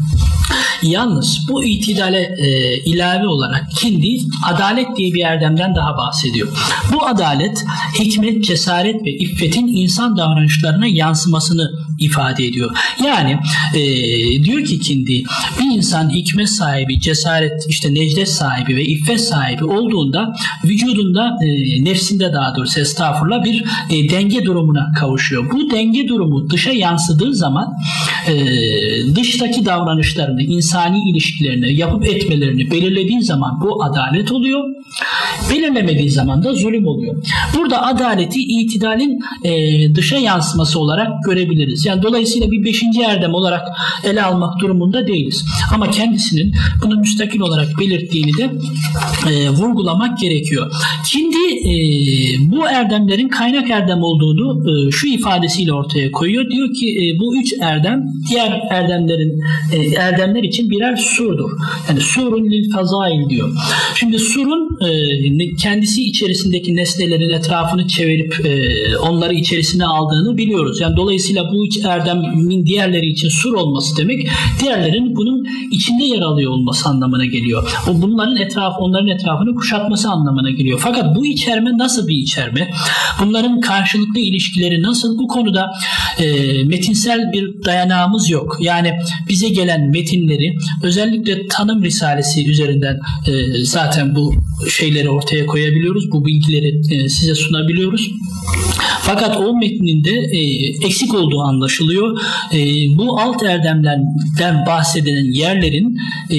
[SPEAKER 2] Yalnız bu itidale e, ilave olarak Kindi adalet diye bir erdemden daha bahsediyor. Bu adalet hikmet, cesaret ve iffetin insan davranışlarına yansımasını ifade ediyor. Yani e, diyor ki Kindi bir insan hikmet sahibi, cesaret, işte necdet sahibi ve iffet sahibi olduğunda vücudunda, e, nefsinde daha doğrusu estağfurullah bir e, denge durumuna kavuşuyor. Bu denge durumu dışa yansıdığı zaman e, dıştaki davranışlarını, insani ilişkilerini, yapıp etmelerini belirlediği zaman bu adalet oluyor. Belirlemediği zaman da zulüm oluyor. Burada adaleti itidalin e, dışa yansıması olarak görebiliriz. Yani dolayısıyla bir beşinci erdem olarak ele almak durumunda değiliz. Ama kendisinin bunu müstakil olarak belirttiğini de e, vurgulamak gerekiyor. Şimdi e, bu erdemlerin kaynak erdem olduğunu e, şu ifadesiyle ortaya koyuyor. Diyor ki e, bu üç erdem diğer erdemlerin e, erdemler için birer surdur. Yani surun lil fazail diyor. Şimdi surun e, kendisi içerisindeki nesnelerin etrafını çevirip e, onları içerisine aldığını biliyoruz. Yani dolayısıyla bu üç erdemin diğerleri için sur olması demek diğerlerin bunun içinde yer alıyor olması anlamına geliyor. O bunların etrafı onların etrafını kuşatması anlamına geliyor. Fakat bu içerme nasıl bir içerme? Bunların karşılıklı ilişkileri nasıl? Bu konuda e, metinsel bir dayanağımız yok. Yani bize gelen metinleri özellikle tanım risalesi üzerinden e, zaten bu şeyleri ortaya koyabiliyoruz. Bu bilgileri e, size sunabiliyoruz. Fakat o metninde e, eksik olduğu anlaşılıyor. E, bu alt erdemlerden bahsedilen yerlerin e,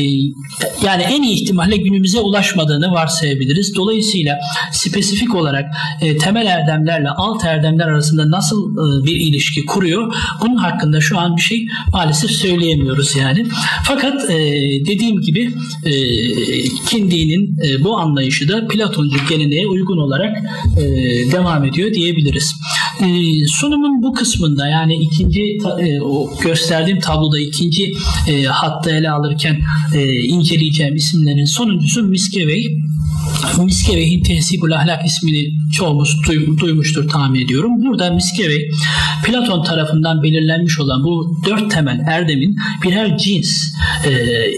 [SPEAKER 2] yani en iyi ihtimalle günümüze ulaşmadığını varsayabiliriz. Dolayısıyla spesifik olarak e, temel erdemlerle alt erdemler arasında nasıl e, bir ilişki kuruyor bunun hakkında şu an bir şey maalesef söyleyemiyoruz yani. Fakat e, dediğim gibi e, Kindi'nin e, bu anlayışı da Platoncu geleneğe uygun olarak e, devam ediyor diyebiliriz. E, sunumun bu kısmında yani ikinci e, o gösterdiğim tabloda ikinci e, hatta ele alırken e, inceleyeceğim isimlerin sonuncusu Miskevey. Miskevey'in Tehzibul Ahlak ismini çoğumuz duymuştur tahmin ediyorum. Burada Miskevey Platon tarafından belirlenmiş olan bu dört temel erdemin birer cins e,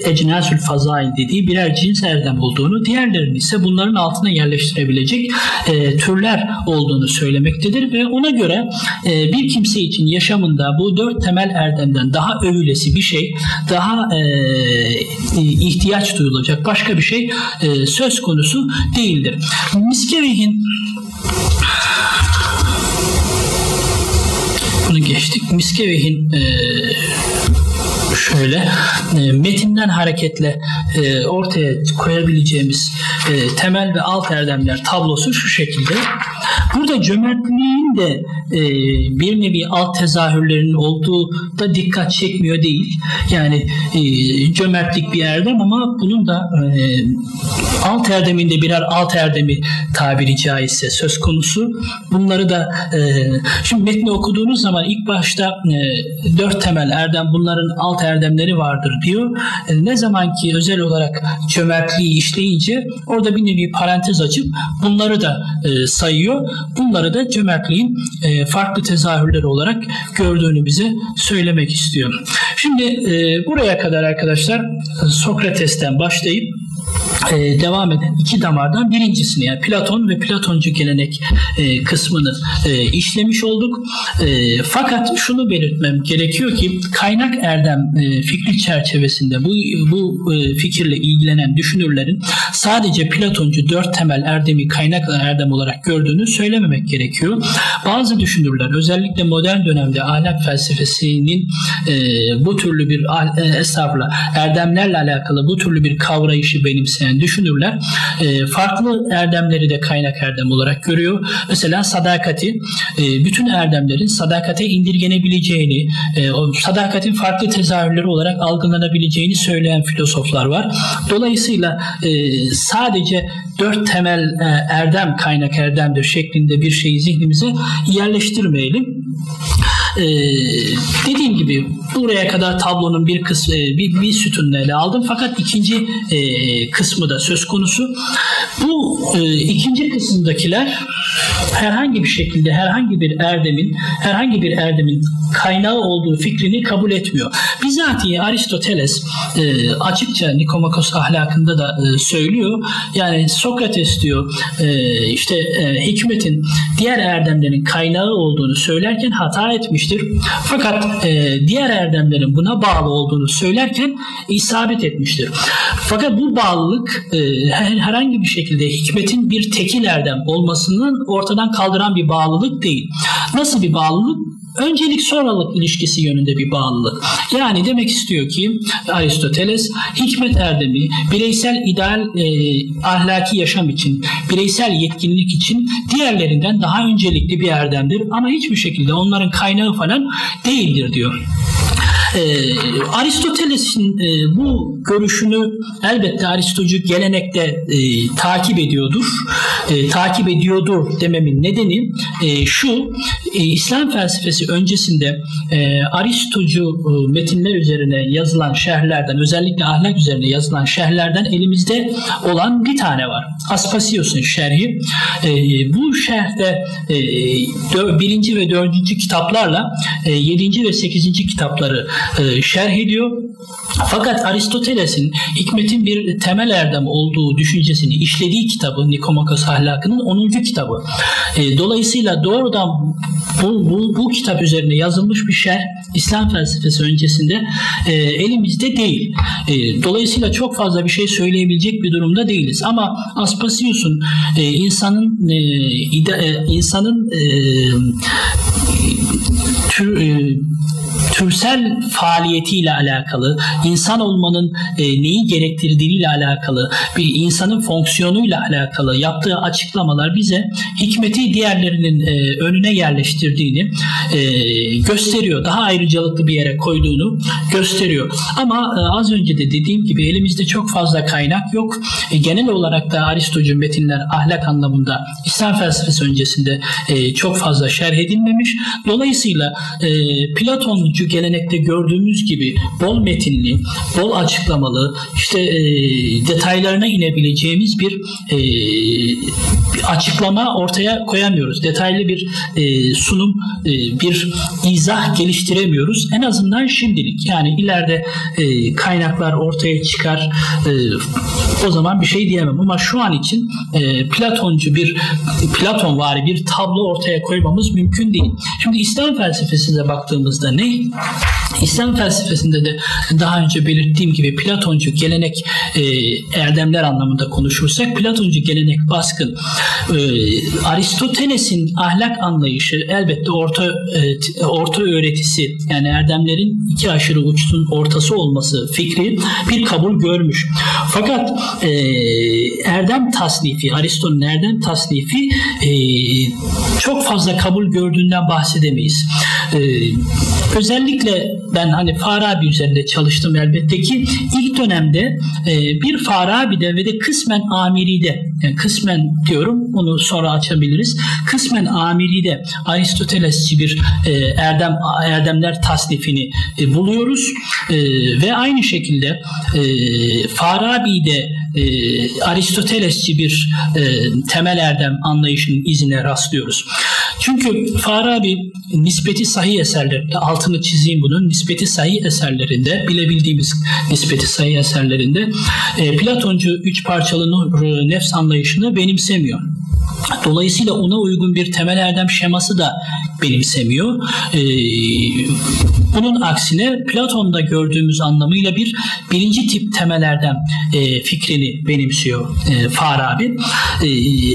[SPEAKER 2] ecnasül fazail dediği birer cins erdem olduğunu diğerlerinin ise bunların altına yerleştirebilecek e, türler olduğunu söylemektedir ve ona göre e, bir kimse için yaşamında bu dört temel erdemden daha övülesi bir şey daha e, ihtiyaç duyulacak başka bir şey e, söz konusu değildir. Miskevih'in bunu geçtik. Miskevih'in e, şöyle e, metinden hareketle e, ortaya koyabileceğimiz e, temel ve alt erdemler tablosu şu şekilde. Burada cömertliğin de bir nevi alt tezahürlerinin olduğu da dikkat çekmiyor değil. Yani cömertlik bir erdem ama bunun da alt erdeminde birer alt erdemi tabiri caizse söz konusu. Bunları da şimdi metni okuduğunuz zaman ilk başta dört temel erdem bunların alt erdemleri vardır diyor. Ne zaman ki özel olarak cömertliği işleyince orada bir nevi parantez açıp bunları da e, sayıyor. Bunları da cömertliğin e, farklı tezahürleri olarak gördüğünü bize söylemek istiyor. Şimdi e, buraya kadar arkadaşlar Sokrates'ten başlayıp e, devam eden iki damardan birincisini yani Platon ve Platoncu gelenek e, kısmını e, işlemiş olduk. E, fakat şunu belirtmem gerekiyor ki kaynak erdem e, fikri çerçevesinde bu bu e, fikirle ilgilenen düşünürlerin sadece Platoncu dört temel erdemi kaynak erdem olarak gördüğünü söylememek gerekiyor. Bazı düşünürler özellikle modern dönemde ahlak felsefesinin e, bu türlü bir e, estağfurullah erdemlerle alakalı bu türlü bir kavrayışı benimseyen düşünürler e, farklı erdemleri de kaynak erdem olarak görüyor. Mesela sadakati e, bütün erdemlerin sadakate indirgenebileceğini, e, o sadakatin farklı tezahürleri olarak algılanabileceğini söyleyen filozoflar var. Dolayısıyla e, sadece dört temel e, erdem kaynak erdemdir şeklinde bir şeyi zihnimize yerleştirmeyelim. Ee, dediğim gibi buraya kadar tablonun bir kısmı bir, bir sütununu ele aldım fakat ikinci e, kısmı da söz konusu. Bu e, ikinci kısımdakiler herhangi bir şekilde herhangi bir erdemin herhangi bir erdemin kaynağı olduğu fikrini kabul etmiyor. Bizatihi Aristoteles e, açıkça Nikomakos ahlakında da e, söylüyor. Yani Sokrates diyor e, işte e, hikmetin diğer erdemlerin kaynağı olduğunu söylerken hata etmiştir. Fakat e, diğer erdemlerin buna bağlı olduğunu söylerken isabet etmiştir. Fakat bu bağlılık e, herhangi bir şekilde hikmetin bir tekil erdem olmasının ortadan kaldıran bir bağlılık değil. Nasıl bir bağlılık? öncelik sonralık ilişkisi yönünde bir bağlılık. Yani demek istiyor ki Aristoteles hikmet erdemi bireysel ideal e, ahlaki yaşam için, bireysel yetkinlik için diğerlerinden daha öncelikli bir erdemdir ama hiçbir şekilde onların kaynağı falan değildir diyor. E, Aristoteles'in e, bu görüşünü elbette Aristocu gelenekte e, takip ediyordur. E, takip ediyordur dememin nedeni e, şu, e, İslam felsefesi öncesinde e, Aristocu e, metinler üzerine yazılan şerhlerden, özellikle ahlak üzerine yazılan şerhlerden elimizde olan bir tane var. Aspasios'un şerhi. E, bu şerhte e, birinci ve dördüncü kitaplarla e, yedinci ve sekizinci kitapları e, şerh ediyor. Fakat Aristoteles'in hikmetin bir temel erdem olduğu düşüncesini işlediği kitabı Nikomakos Ahlakı'nın 10. kitabı. E, dolayısıyla doğrudan bu, bu, bu kitap üzerine yazılmış bir şerh İslam felsefesi öncesinde e, elimizde değil. E, dolayısıyla çok fazla bir şey söyleyebilecek bir durumda değiliz. Ama Aspasius'un e, insanın e, ide, e, insanın e, tür, e, türsel faaliyetiyle alakalı, insan olmanın e, neyi gerektirdiğiyle alakalı, bir insanın fonksiyonuyla alakalı yaptığı açıklamalar bize hikmeti diğerlerinin e, önüne yerleştirdiğini e, gösteriyor. Daha ayrıcalıklı bir yere koyduğunu gösteriyor. Ama e, az önce de dediğim gibi elimizde çok fazla kaynak yok. E, genel olarak da Aristocu metinler ahlak anlamında İslam felsefesi öncesinde e, çok fazla şerh edilmemiş. Dolayısıyla e, Platoncu gelenekte gördüğümüz gibi bol metinli, bol açıklamalı, işte e, detaylarına inebileceğimiz bir, e, bir açıklama ortaya koyamıyoruz. Detaylı bir e, sunum, e, bir izah geliştiremiyoruz. En azından şimdilik. Yani ileride e, kaynaklar ortaya çıkar. E, o zaman bir şey diyemem. Ama şu an için e, Platoncu bir Platon vari bir tablo ortaya koymamız mümkün değil. Şimdi İslam felsefesine baktığımızda ne? İslam felsefesinde de daha önce belirttiğim gibi Platoncu gelenek e, erdemler anlamında konuşursak Platoncu gelenek baskın. E, Aristoteles'in ahlak anlayışı elbette orta e, orta öğretisi yani erdemlerin iki aşırı uçtun ortası olması fikri bir kabul görmüş. Fakat e, erdem tasnifi, Aristo'nun erdem tasnifi e, çok fazla kabul gördüğünden bahsedemeyiz. E, özellikle ben hani Farabi üzerinde çalıştım elbette ki ilk dönemde e, bir Farabi'de ve de kısmen Amiri'de yani kısmen diyorum onu sonra açabiliriz. Kısmen Amiri'de Aristotelesçi bir e, erdem erdemler tasnifini e, buluyoruz e, ve aynı şekilde e, Farabi'de e, Aristotelesçi bir e, temel erdem anlayışının izine rastlıyoruz. Çünkü Farabi nispeti sahih eserlerinde altını çizeyim bunun nispeti sahih eserlerinde bilebildiğimiz nispeti sahih eserlerinde e, Platoncu üç parçalı nefs anlayışını benimsemiyor. Dolayısıyla ona uygun bir temel erdem şeması da benimsemiyor. Ee, bunun aksine Platon'da gördüğümüz anlamıyla bir birinci tip temel erdem e, fikrini benimsiyor e, Farabi. E,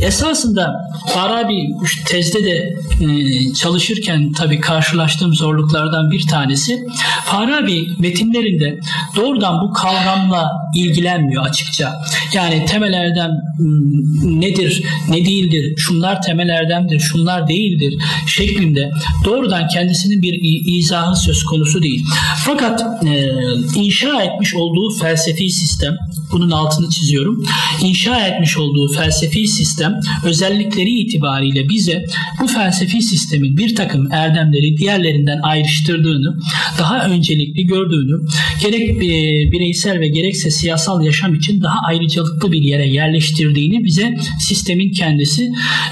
[SPEAKER 2] esasında Farabi tezde de e, çalışırken tabii karşılaştığım zorluklardan bir tanesi Farabi metinlerinde doğrudan bu kavramla ilgilenmiyor açıkça. Yani temel erdem nedir, ne değildir, şunlar temel erdemdir, şunlar değildir şeklinde doğrudan kendisinin bir izahı söz konusu değil. Fakat e, inşa etmiş olduğu felsefi sistem, bunun altını çiziyorum, inşa etmiş olduğu felsefi sistem özellikleri itibariyle bize bu felsefi sistemin bir takım erdemleri diğerlerinden ayrıştırdığını, daha öncelikli gördüğünü, gerek e, bireysel ve gerekse siyasal yaşam için daha ayrıcalıklı bir yere yerleştirdiğini bize sistemin kendisi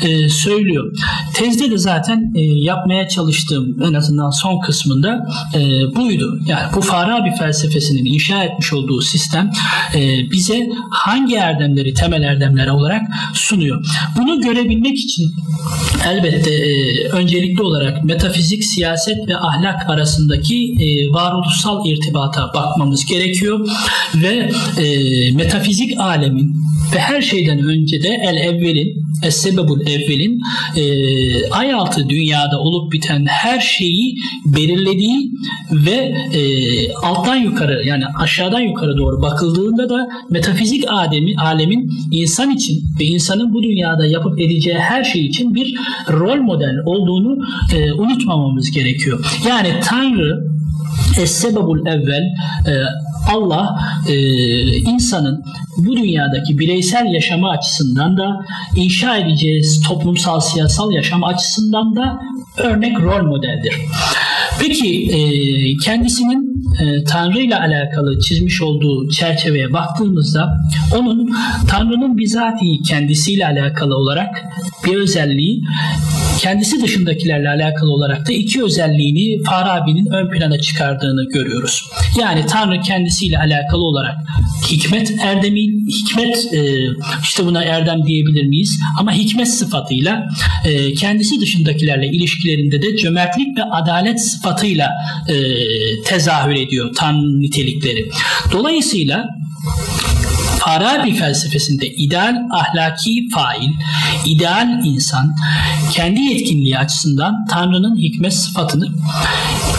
[SPEAKER 2] e, söylüyor. Tezde de zaten e, yapmaya çalıştığım en azından son kısmında e, buydu. Yani bu Farabi felsefesinin inşa etmiş olduğu sistem e, bize hangi erdemleri temel erdemler olarak sunuyor. Bunu görebilmek için elbette e, öncelikli olarak metafizik, siyaset ve ahlak arasındaki e, varoluşsal irtibata bakmamız gerekiyor ve e, metafizik alemin ve her şeyden önce de el evvelin Es-sebebul evvelin e, ay altı dünyada olup biten her şeyi belirlediği ve e, alttan yukarı yani aşağıdan yukarı doğru bakıldığında da metafizik alemi, alemin insan için ve insanın bu dünyada yapıp edeceği her şey için bir rol model olduğunu e, unutmamamız gerekiyor. Yani Tanrı Es-sebebul evvel e, Allah e, insanın bu dünyadaki bireysel yaşamı açısından da inşa edeceğiz toplumsal siyasal yaşam açısından da örnek rol modeldir. Peki e, kendisinin Tanrı ile alakalı çizmiş olduğu çerçeveye baktığımızda onun Tanrı'nın bizatihi kendisiyle alakalı olarak bir özelliği kendisi dışındakilerle alakalı olarak da iki özelliğini Farabi'nin ön plana çıkardığını görüyoruz. Yani Tanrı kendisiyle alakalı olarak hikmet erdemi, hikmet e, işte buna erdem diyebilir miyiz? Ama hikmet sıfatıyla e, kendisi dışındakilerle ilişkilerinde de cömertlik ve adalet sıfatıyla e, tezahür ediyor Tanrı nitelikleri. Dolayısıyla Farabi felsefesinde ideal ahlaki fail, ideal insan kendi yetkinliği açısından Tanrı'nın hikmet sıfatını,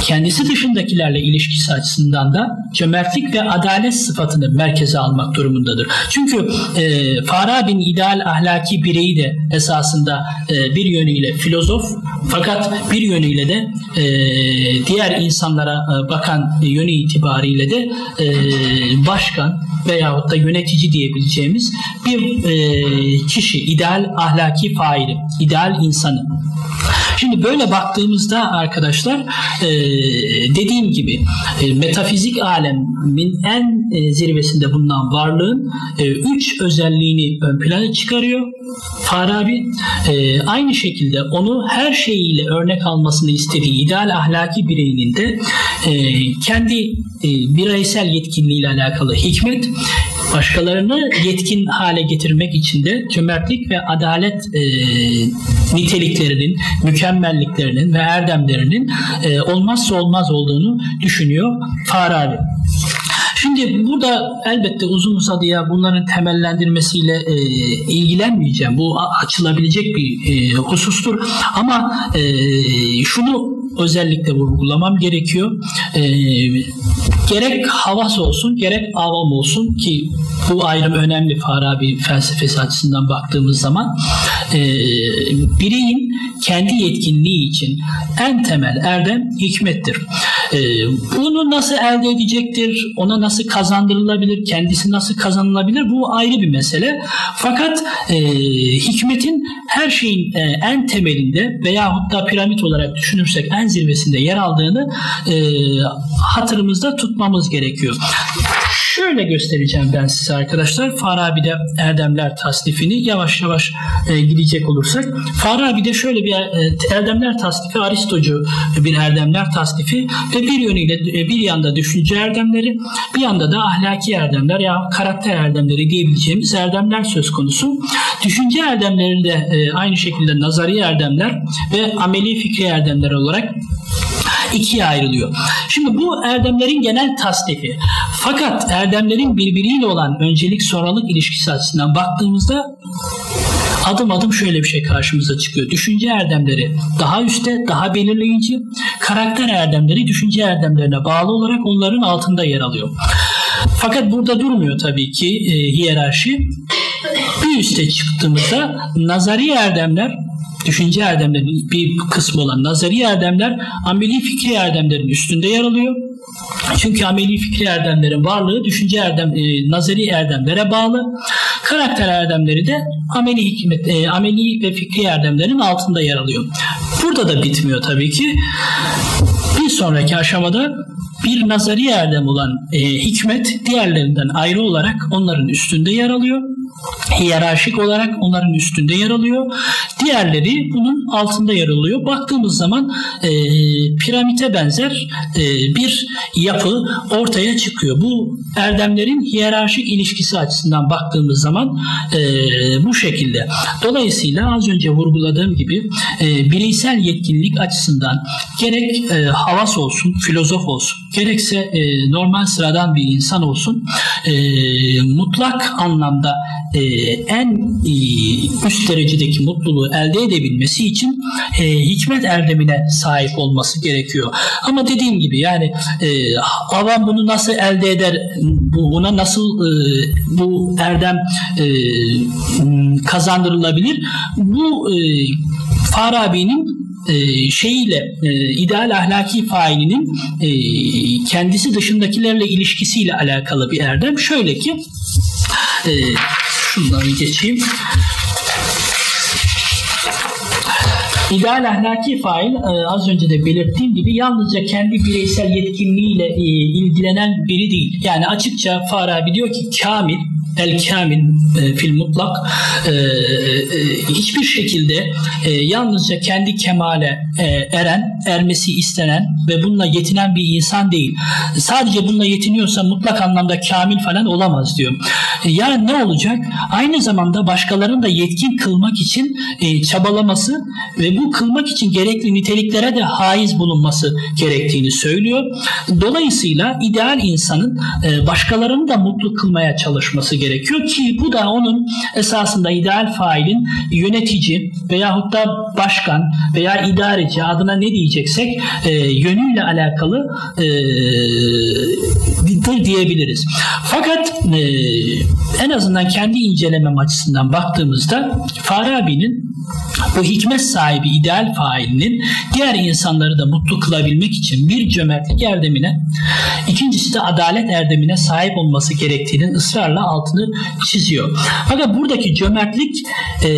[SPEAKER 2] kendisi dışındakilerle ilişkisi açısından da cömertlik ve adalet sıfatını merkeze almak durumundadır. Çünkü e, Farabi'nin ideal ahlaki bireyi de esasında e, bir yönüyle filozof fakat bir yönüyle de e, diğer insanlara e, bakan yönü itibariyle de e, başkan veyahut da yönetici diyebileceğimiz bir e, kişi, ideal ahlaki faili, ideal insanı. Şimdi böyle baktığımızda arkadaşlar e, dediğim gibi e, metafizik alemin en e, zirvesinde bulunan varlığın e, üç özelliğini ön plana çıkarıyor. Farabi e, aynı şekilde onu her şeyiyle örnek almasını istediği ideal ahlaki bireyinin de e, kendi e, bireysel yetkinliğiyle alakalı hikmet, başkalarını yetkin hale getirmek için de cömertlik ve adalet e, niteliklerinin, mükemmelliklerinin ve erdemlerinin e, olmazsa olmaz olduğunu düşünüyor Farabi. Şimdi burada elbette uzun uzadıya bunların temellendirmesiyle e, ilgilenmeyeceğim. Bu açılabilecek bir e, husustur. Ama e, şunu özellikle vurgulamam gerekiyor. E, gerek havas olsun gerek avam olsun ki bu ayrım önemli Farabi felsefesi açısından baktığımız zaman e, bireyin kendi yetkinliği için en temel erdem hikmettir. E, bunu nasıl elde edecektir? Ona nasıl kazandırılabilir? Kendisi nasıl kazanılabilir? Bu ayrı bir mesele. Fakat e, hikmetin her şeyin e, en temelinde veya hatta piramit olarak düşünürsek en zirvesinde yer aldığını e, hatırımızda tutmamız gerekiyor. Şöyle göstereceğim ben size arkadaşlar. Farabi'de Erdemler tasnifini yavaş yavaş e, gidecek olursak. Farabi'de şöyle bir e, Erdemler tasnifi Aristocu bir Erdemler tasnifi ve bir yönüyle e, bir yanda düşünce erdemleri bir yanda da ahlaki erdemler ya karakter erdemleri diyebileceğimiz erdemler söz konusu. Düşünce erdemleri de e, aynı şekilde nazari erdemler ve ameli fikri erdemler olarak ikiye ayrılıyor. Şimdi bu erdemlerin genel tasnifi. Fakat erdemlerin birbiriyle olan öncelik sonralık ilişkisi açısından baktığımızda adım adım şöyle bir şey karşımıza çıkıyor. Düşünce erdemleri daha üstte, daha belirleyici. Karakter erdemleri düşünce erdemlerine bağlı olarak onların altında yer alıyor. Fakat burada durmuyor tabii ki e, hiyerarşi. Bir üste çıktığımızda nazari erdemler düşünce erdemlerinin bir kısmı olan nazari erdemler ameli fikri erdemlerin üstünde yer alıyor. Çünkü ameli fikri erdemlerin varlığı düşünce erdem, e, nazari erdemlere bağlı. Karakter erdemleri de ameli hikmet, e, ameli ve fikri erdemlerin altında yer alıyor. Burada da bitmiyor tabii ki. Bir sonraki aşamada bir nazari erdem olan e, hikmet diğerlerinden ayrı olarak onların üstünde yer alıyor hiyerarşik olarak onların üstünde yer alıyor. Diğerleri bunun altında yer alıyor. Baktığımız zaman e, piramite benzer e, bir yapı ortaya çıkıyor. Bu erdemlerin hiyerarşik ilişkisi açısından baktığımız zaman e, bu şekilde. Dolayısıyla az önce vurguladığım gibi e, bireysel yetkinlik açısından gerek e, havas olsun, filozof olsun, gerekse e, normal sıradan bir insan olsun e, mutlak anlamda e, en e, üst derecedeki mutluluğu elde edebilmesi için e, hikmet erdemine sahip olması gerekiyor. Ama dediğim gibi yani e, avam bunu nasıl elde eder, buna nasıl e, bu erdem e, kazandırılabilir? Bu e, Farabi'nin e, şeyiyle e, ideal ahlaki failinin e, kendisi dışındakilerle ilişkisiyle alakalı bir erdem. Şöyle ki e, şunları geçeyim. İdeal ahlaki fail e, az önce de belirttiğim gibi yalnızca kendi bireysel yetkinliğiyle e, ilgilenen biri değil. Yani açıkça Farabi diyor ki kamil el kamil e, fil mutlak e, e, hiçbir şekilde e, yalnızca kendi kemale e, eren, ermesi istenen ve bununla yetinen bir insan değil. Sadece bununla yetiniyorsa mutlak anlamda kamil falan olamaz diyor. E, yani ne olacak? Aynı zamanda başkalarını da yetkin kılmak için e, çabalaması ve bu kılmak için gerekli niteliklere de haiz bulunması gerektiğini söylüyor. Dolayısıyla ideal insanın e, başkalarını da mutlu kılmaya çalışması gerekiyor ki bu da onun esasında ideal failin yönetici veyahut da başkan veya idareci adına ne diyeceksek e, yönüyle alakalı e, diyebiliriz. Fakat en azından kendi incelemem açısından baktığımızda Farabi'nin bu hikmet sahibi ideal failinin diğer insanları da mutlu kılabilmek için bir cömertlik erdemine, ikincisi de adalet erdemine sahip olması gerektiğinin ısrarla altını çiziyor. Fakat buradaki cömertlik e,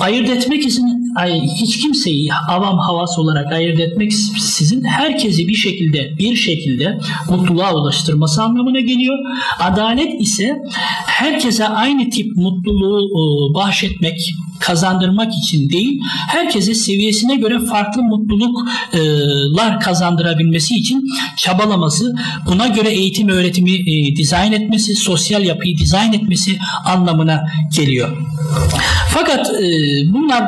[SPEAKER 2] ayırt etmek için ay, hiç kimseyi avam havas olarak ayırt etmek sizin herkesi bir şekilde bir şekilde mutluluğa ulaştırması anlamına geliyor. Adalet ise herkese aynı tip mutluluğu e, bahşetmek, kazandırmak için değil, herkese seviyesine göre farklı mutluluklar kazandırabilmesi için çabalaması, buna göre eğitim öğretimi e, dizayn etmesi, sosyal yapıyı dizayn etmesi anlamına geliyor. Fakat e, bunlar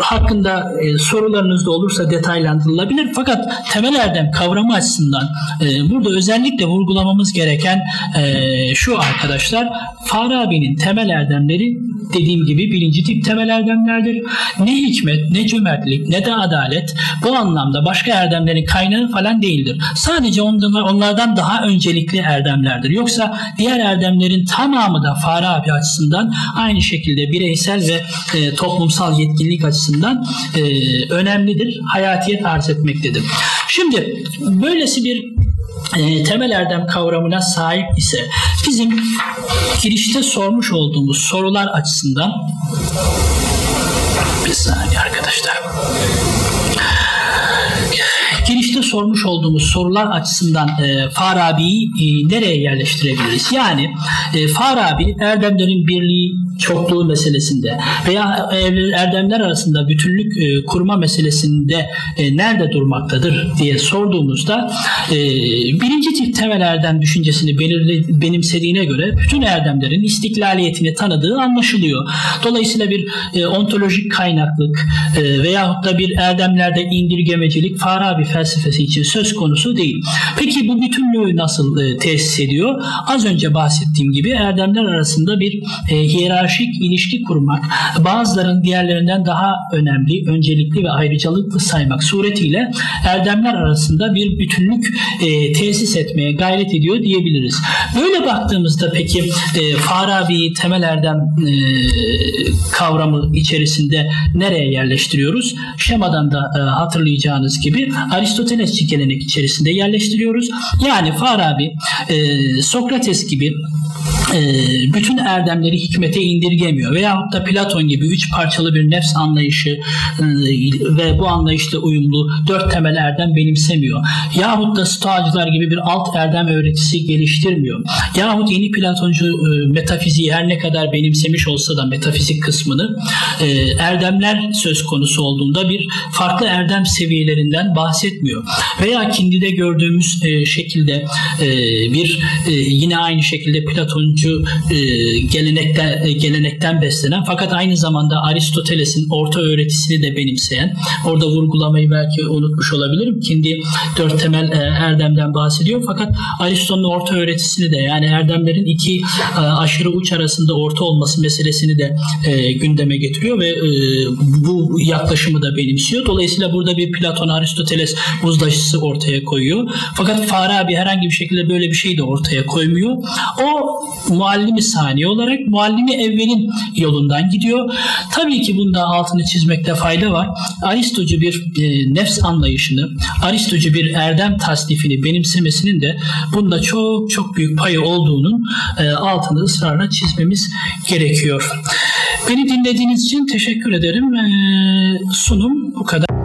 [SPEAKER 2] hakkında e, sorularınız da olursa detaylandırılabilir. Fakat temel erdem kavramı açısından e, burada özellikle vurgulamamız gereken e, şu arkadaşlar Farabi'nin temel erdemleri dediğim gibi birinci tip temel erdemlerdir. Ne hikmet, ne cömertlik, ne de adalet bu anlamda başka erdemlerin kaynağı falan değildir. Sadece onlardan daha öncelikli erdemlerdir. Yoksa diğer erdemlerin tamamı da Farabi açısından aynı şekilde bireysel ve e, toplumsal yetkinlik açısından e, önemlidir. Hayatiyet arz etmektedir. Şimdi böylesi bir e, temel erdem kavramına sahip ise bizim girişte sormuş olduğumuz sorular açısından bir saniye arkadaşlar sormuş olduğumuz sorular açısından e, Farabi'yi e, nereye yerleştirebiliriz? Yani e, Farabi erdemlerin birliği, çokluğu meselesinde veya erdemler arasında bütünlük e, kurma meselesinde e, nerede durmaktadır diye sorduğumuzda e, birinci tip temel erdem düşüncesini belirli, benimsediğine göre bütün erdemlerin istiklaliyetini tanıdığı anlaşılıyor. Dolayısıyla bir e, ontolojik kaynaklık e, veyahut da bir erdemlerde indirgemecilik Farabi felsefesi için söz konusu değil. Peki bu bütünlüğü nasıl e, tesis ediyor? Az önce bahsettiğim gibi erdemler arasında bir e, hiyerarşik ilişki kurmak, bazıların diğerlerinden daha önemli, öncelikli ve ayrıcalıklı saymak suretiyle erdemler arasında bir bütünlük e, tesis etmeye gayret ediyor diyebiliriz. Böyle baktığımızda peki e, Farabi'yi temel erdem e, kavramı içerisinde nereye yerleştiriyoruz? Şemadan da e, hatırlayacağınız gibi Aristotelesçi gelenek içerisinde yerleştiriyoruz. Yani Farabi, e, Sokrates gibi bütün erdemleri hikmete indirgemiyor. Veyahut da Platon gibi üç parçalı bir nefs anlayışı e, ve bu anlayışla uyumlu dört temel erdem benimsemiyor. Yahut da Stoacılar gibi bir alt erdem öğretisi geliştirmiyor. Yahut yeni Platoncu e, metafiziği her ne kadar benimsemiş olsa da metafizik kısmını e, erdemler söz konusu olduğunda bir farklı erdem seviyelerinden bahsetmiyor. Veya Kindi'de gördüğümüz e, şekilde e, bir e, yine aynı şekilde Platoncu e, gelenekten e, gelenekten beslenen fakat aynı zamanda Aristoteles'in orta öğretisini de benimseyen orada vurgulamayı belki unutmuş olabilirim. Kindi dört temel e, erdemden bahsediyor fakat Aristo'nun orta öğretisini de yani erdemlerin iki e, aşırı uç arasında orta olması meselesini de e, gündeme getiriyor ve e, bu yaklaşımı da benimsiyor. Dolayısıyla burada bir Platon Aristoteles uzlaşısı ortaya koyuyor. Fakat Farabi herhangi bir şekilde böyle bir şey de ortaya koymuyor. O muallimi saniye olarak muallimi evvelin yolundan gidiyor. Tabii ki bunda altını çizmekte fayda var. Aristocu bir e, nefs anlayışını, Aristocu bir erdem tasnifini benimsemesinin de bunda çok çok büyük payı olduğunun e, altını ısrarla çizmemiz gerekiyor. Beni dinlediğiniz için teşekkür ederim. E, sunum bu kadar.